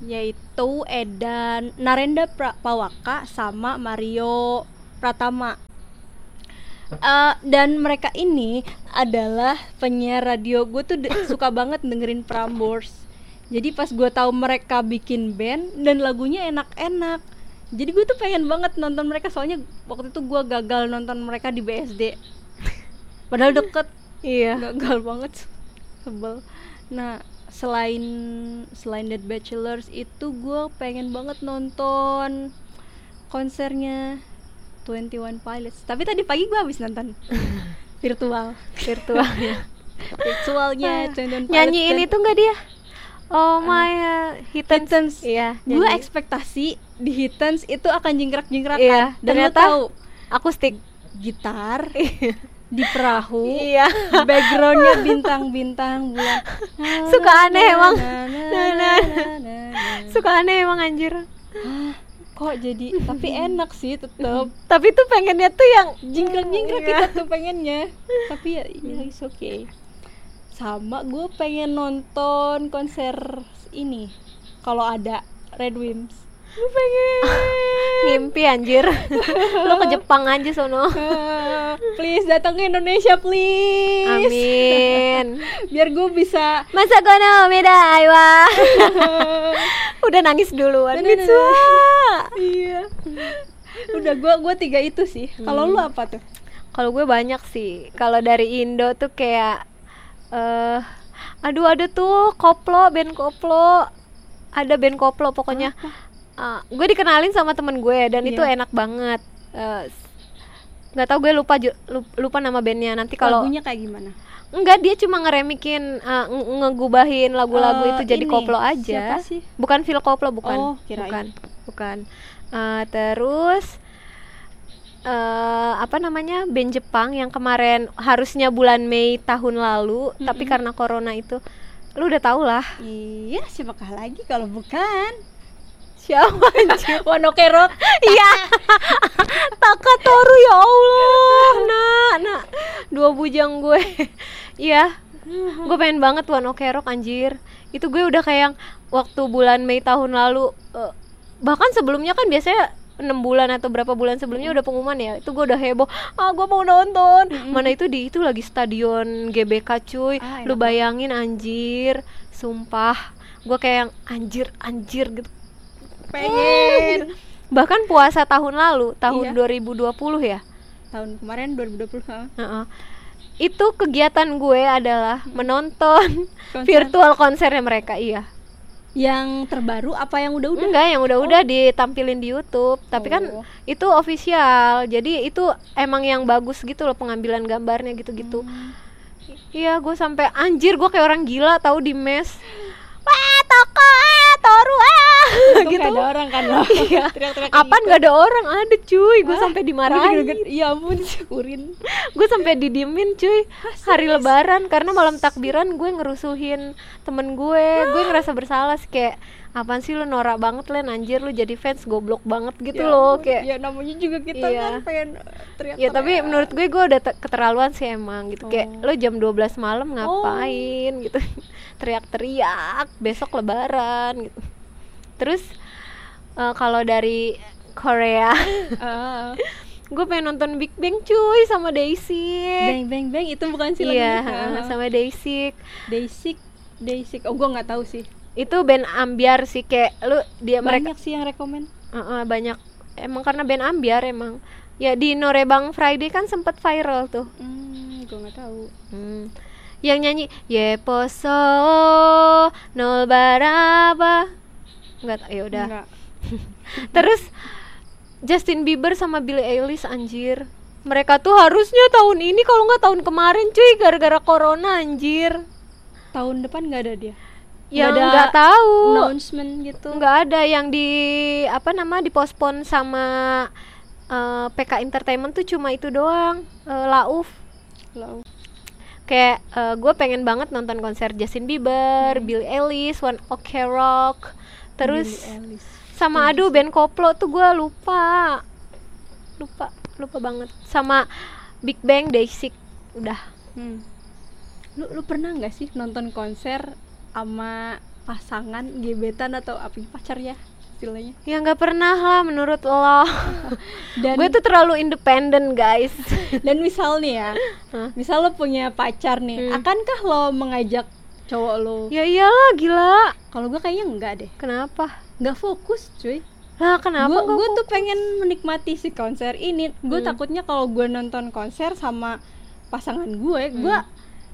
yaitu Edan Narenda Pra- Pawaka sama Mario Pratama. Eh, dan mereka ini adalah penyiar radio. Gue tuh suka banget dengerin Prambors. Jadi pas gue tahu mereka bikin band dan lagunya enak-enak jadi gue tuh pengen banget nonton mereka. Soalnya waktu itu gue gagal nonton mereka di BSD padahal deket. Iya. gagal banget sebel nah selain selain Dead Bachelors itu gue pengen banget nonton konsernya 21 Pilots tapi tadi pagi gue habis nonton virtual Virtual. virtualnya 21 Pilots Nyanyiin dan itu enggak dia? Oh my uh, Hittens. Hittens. Iya. gue ekspektasi di Hittens itu akan jingkrak-jingkrak Iya, dan ternyata tahu akustik. gitar di perahu Iya. backgroundnya bintang-bintang bulan Suka aneh emang. Suka aneh emang anjir. Kok jadi tapi enak sih tetep Tapi tuh pengennya tuh yang jingkrak-jingkrak Iya. kita tuh pengennya tapi ya ya it's okay sama gue pengen nonton konser ini kalau ada Red Wimps gue pengen ngimpi anjir. Lo ke Jepang aja sono. Please datang ke Indonesia please Amin. biar gue bisa Masa kono beda wa. Udah nangis duluan. Iya udah gue gue tiga itu sih kalau lu apa tuh Kalau gue banyak sih. Kalau dari Indo tuh kayak eh aduh ada tuh koplo band koplo. Ada band koplo pokoknya. Ah, gue dikenalin sama temen gue dan itu Iya. enak banget. Eh, nggak tahu gue lupa lupa nama bandnya. Nanti kalau lagunya kayak gimana? Enggak dia cuma ngeremikin uh, nge- ngegubahin lagu-lagu Eh, itu jadi ini, koplo aja. Siapa sih? bukan Phil Koplo bukan. Oh, kirain. bukan bukan. Eh, terus eh apa namanya band Jepang yang kemarin harusnya bulan Mei tahun lalu tapi karena corona itu lu udah tau lah. Iya siapakah lagi kalau bukan Siapa anjir? Wano Kerok. Iya. Takatoru ya Allah. Nah, nah. Dua bujang gue. Iya. Gue pengen banget Wano Kerok anjir. Itu gue udah kayak yang waktu bulan Mei tahun lalu eh, bahkan sebelumnya kan biasanya enam bulan atau berapa bulan sebelumnya udah pengumuman ya itu gue udah heboh ah gue mau nonton mana itu di itu lagi stadion GBK cuy Ah, lu bayangin anjir sumpah gue kayak yang anjir anjir gitu Pengen. bahkan puasa tahun lalu tahun Iya. 2020 ya Tahun kemarin 2020. ha. Heeh. itu kegiatan gue adalah menonton Konser. virtual konsernya mereka iya Yang terbaru apa yang udah-udah? enggak yang udah-udah ditampilin di YouTube tapi kan Oh. itu official jadi itu emang yang bagus gitu loh pengambilan gambarnya gitu-gitu Hmm. iya gue sampai anjir gue kayak orang gila tahu di mes wah toko toru ah Untung gitu ada orang kan lo. Iya. Teriak-teriak Apaan gitu. nggak ada orang ada cuy gue sampai dimarahin deg-degan. Ya ampun disyukurin. gue sampai didiemin cuy hari lebaran karena malam takbiran gue ngerusuhin temen gue gue ngerasa bersalah sih kayak apaan sih lu norak banget len anjir lu jadi fans goblok banget gitu Ya loh kayak ya namanya juga kita Iya. kan pengen teriak ya tapi menurut gue gue udah te- keterlaluan sih emang gitu kayak Oh. lo jam 12 malam ngapain gitu teriak-teriak besok lebaran gitu terus eh, kalau dari Korea Ah. gue pengen nonton Big Bang cuy sama Daisy bang bang bang itu bukan sih iya? Ah. sama Daisy Daisy Daisy oh gua nggak tahu sih itu band ambiar sih kayak lu dia mereka banyak sih yang rekomen. Heeh, banyak. Emang karena band ambiar emang. Ya di Norebang Friday kan sempet viral tuh. Hmm gua nggak tahu. Hmm. yang nyanyi Yeposo nol baraba. Nggak ya udah. Terus Justin Bieber sama Billie Eilish anjir. Mereka tuh harusnya tahun ini kalau nggak tahun kemarin cuy gara-gara corona anjir. Tahun depan nggak ada dia yang ada nggak tahu. announcement gitu. Nggak ada yang di apa nama dipospon sama eh, PK Entertainment tuh cuma itu doang eh, Lauf. Lau. kayak gue pengen banget nonton konser Justin Bieber, Billie Eilish, One Ok Rock, terus sama aduh band koplo tuh gue lupa, lupa, lupa banget. Sama Big Bang, Day6 udah. Hmm. Lu lu pernah nggak sih nonton konser sama pasangan gebetan atau apa pacar ya istilahnya? Ya nggak pernah lah menurut lo. Dan gue tuh terlalu independen guys. dan misal nih ya, misal lo punya pacar nih, Hmm. akankah lo mengajak cowok lo? ya iyalah gila. Kalau gue kayaknya enggak deh, Kenapa? nggak fokus cuy. Lah kenapa? Gue tuh pengen menikmati si konser ini. Gue Hmm. takutnya kalau gue nonton konser sama pasangan gue, gue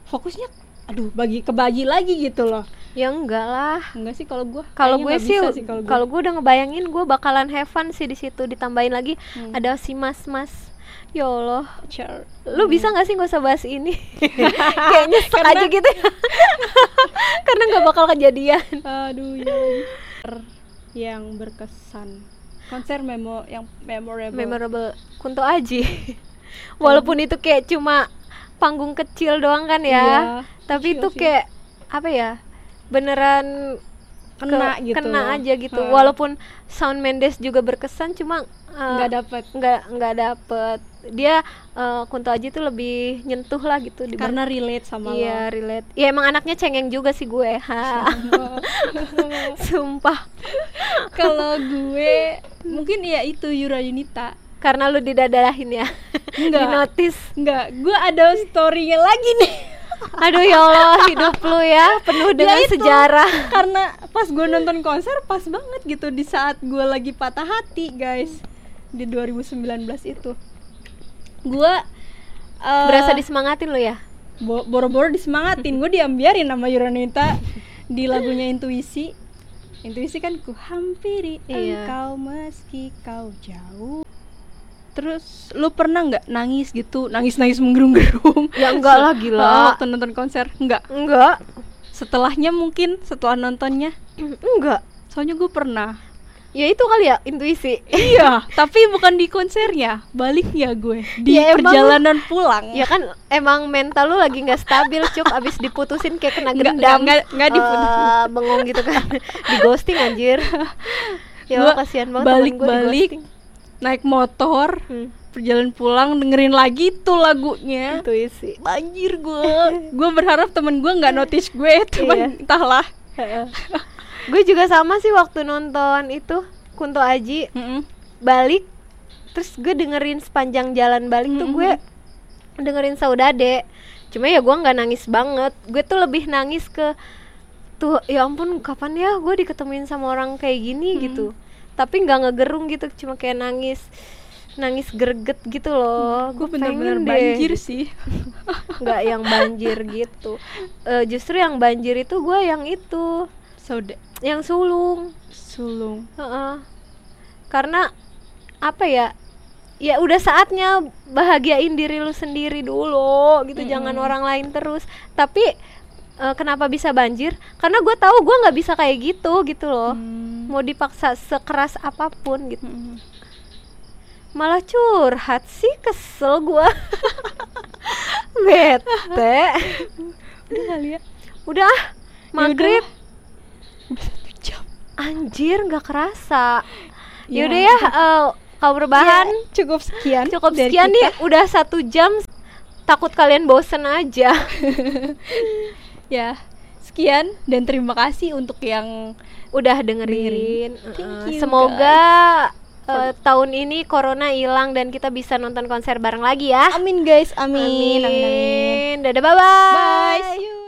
fokusnya, aduh bagi kebagi lagi gitu loh. Ya enggak lah. Enggak sih kalau gue. Kalau gue sih, kalau gue. kalau gue udah ngebayangin gue bakalan have fun sih di situ. Ditambahin lagi Hmm. ada si mas-mas. Ya Allah, Pacar. lu bisa nggak sih nggak usah bahas ini? Kayak nyesek aja gitu ya. Karena nggak bakal kejadian. Aduh ya. yang berkesan. Konser memo yang memorable. Memorable Kunto Aji. Walaupun itu kayak cuma panggung kecil doang kan ya. Iya, Tapi itu kayak apa ya? Beneran kena ke- gitu. kena aja gitu. Heeh. Walaupun Sound Mendes juga berkesan cuma uh, nggak dapat nggak nggak dapet dia uh, Kunto Aji tuh lebih nyentuh lah gitu karena relate sama iya relate ya emang anaknya cengeng juga sih gue ha sumpah Kalau gue mungkin ya itu Yura Yunita. Karena lu didadarahin ya Enggak. di notice Enggak, gue ada story-nya lagi nih. aduh ya Allah hidup lu ya penuh dengan Ya itu, sejarah Karena pas gue nonton konser pas banget gitu di saat gue lagi patah hati, guys. Di 2019 itu. Gue eh, berasa disemangatin lu ya bo- boro-boro disemangatin, gue diambiarin sama Yura Yunita di lagunya Intuisi. Intuisi kan ku hampiri Iya. engkau meski kau jauh. Terus lu pernah nggak nangis gitu, nangis-nangis menggerung-gerung? Ya enggak lah, gila. Oh, waktu nonton konser enggak. enggak Setelahnya mungkin setelah nontonnya. enggak Soalnya gue pernah. ya itu kali ya intuisi iya, tapi bukan di konsernya, baliknya gue di Ya, emang- perjalanan pulang. ya kan emang mental lu lagi nggak stabil cuk abis diputusin kayak kena gendam nggak- nggak diputusin. Eh, bengong gitu kan di ghosting anjir ya Allah, kasihan banget balik-balik. Naik motor Hmm, perjalanan pulang dengerin lagi tuh lagunya. Itu isi. Banjir gue gue berharap temen gue nggak notice gue cuman Iya. entahlah gue juga sama sih waktu nonton itu Kunto Aji. Mm-mm. balik terus gue dengerin sepanjang jalan balik tuh gue dengerin Saudade. Cuma ya gue nggak nangis banget. Gue tuh lebih nangis ke tuh ya ampun kapan ya gue diketemuin sama orang kayak gini gitu tapi nggak ngegerung gitu cuma kayak nangis nangis greget gitu loh. Gue Gua bener-bener banjir sih. Nggak yang banjir gitu. Eh, justru yang banjir itu gue yang itu. Sauda yang sulung. Sulung. Heeh. Karena apa ya? Ya udah saatnya bahagiain diri lu sendiri dulu gitu, jangan orang lain terus. Tapi eh, kenapa bisa banjir? Karena gue tahu gue nggak bisa kayak gitu gitu loh. Hmm. Mau dipaksa sekeras apa pun gitu. Mm-mm. Malah curhat sih kesel gue. Bete. udah kali ya Udah ah, maghrib. satu jam Anjir nggak kerasa. Ya, Yaudah ya, eh, kaum rebahan. Ya, cukup sekian cukup dari sekian kita. nih udah satu jam takut kalian bosen aja ya sekian dan terima kasih untuk yang udah dengerin. Thank Uh-uh. you, semoga uh, tahun ini corona hilang dan kita bisa nonton konser bareng lagi ya. Amin guys. Amin. Amin, amin. dadah bye bye bye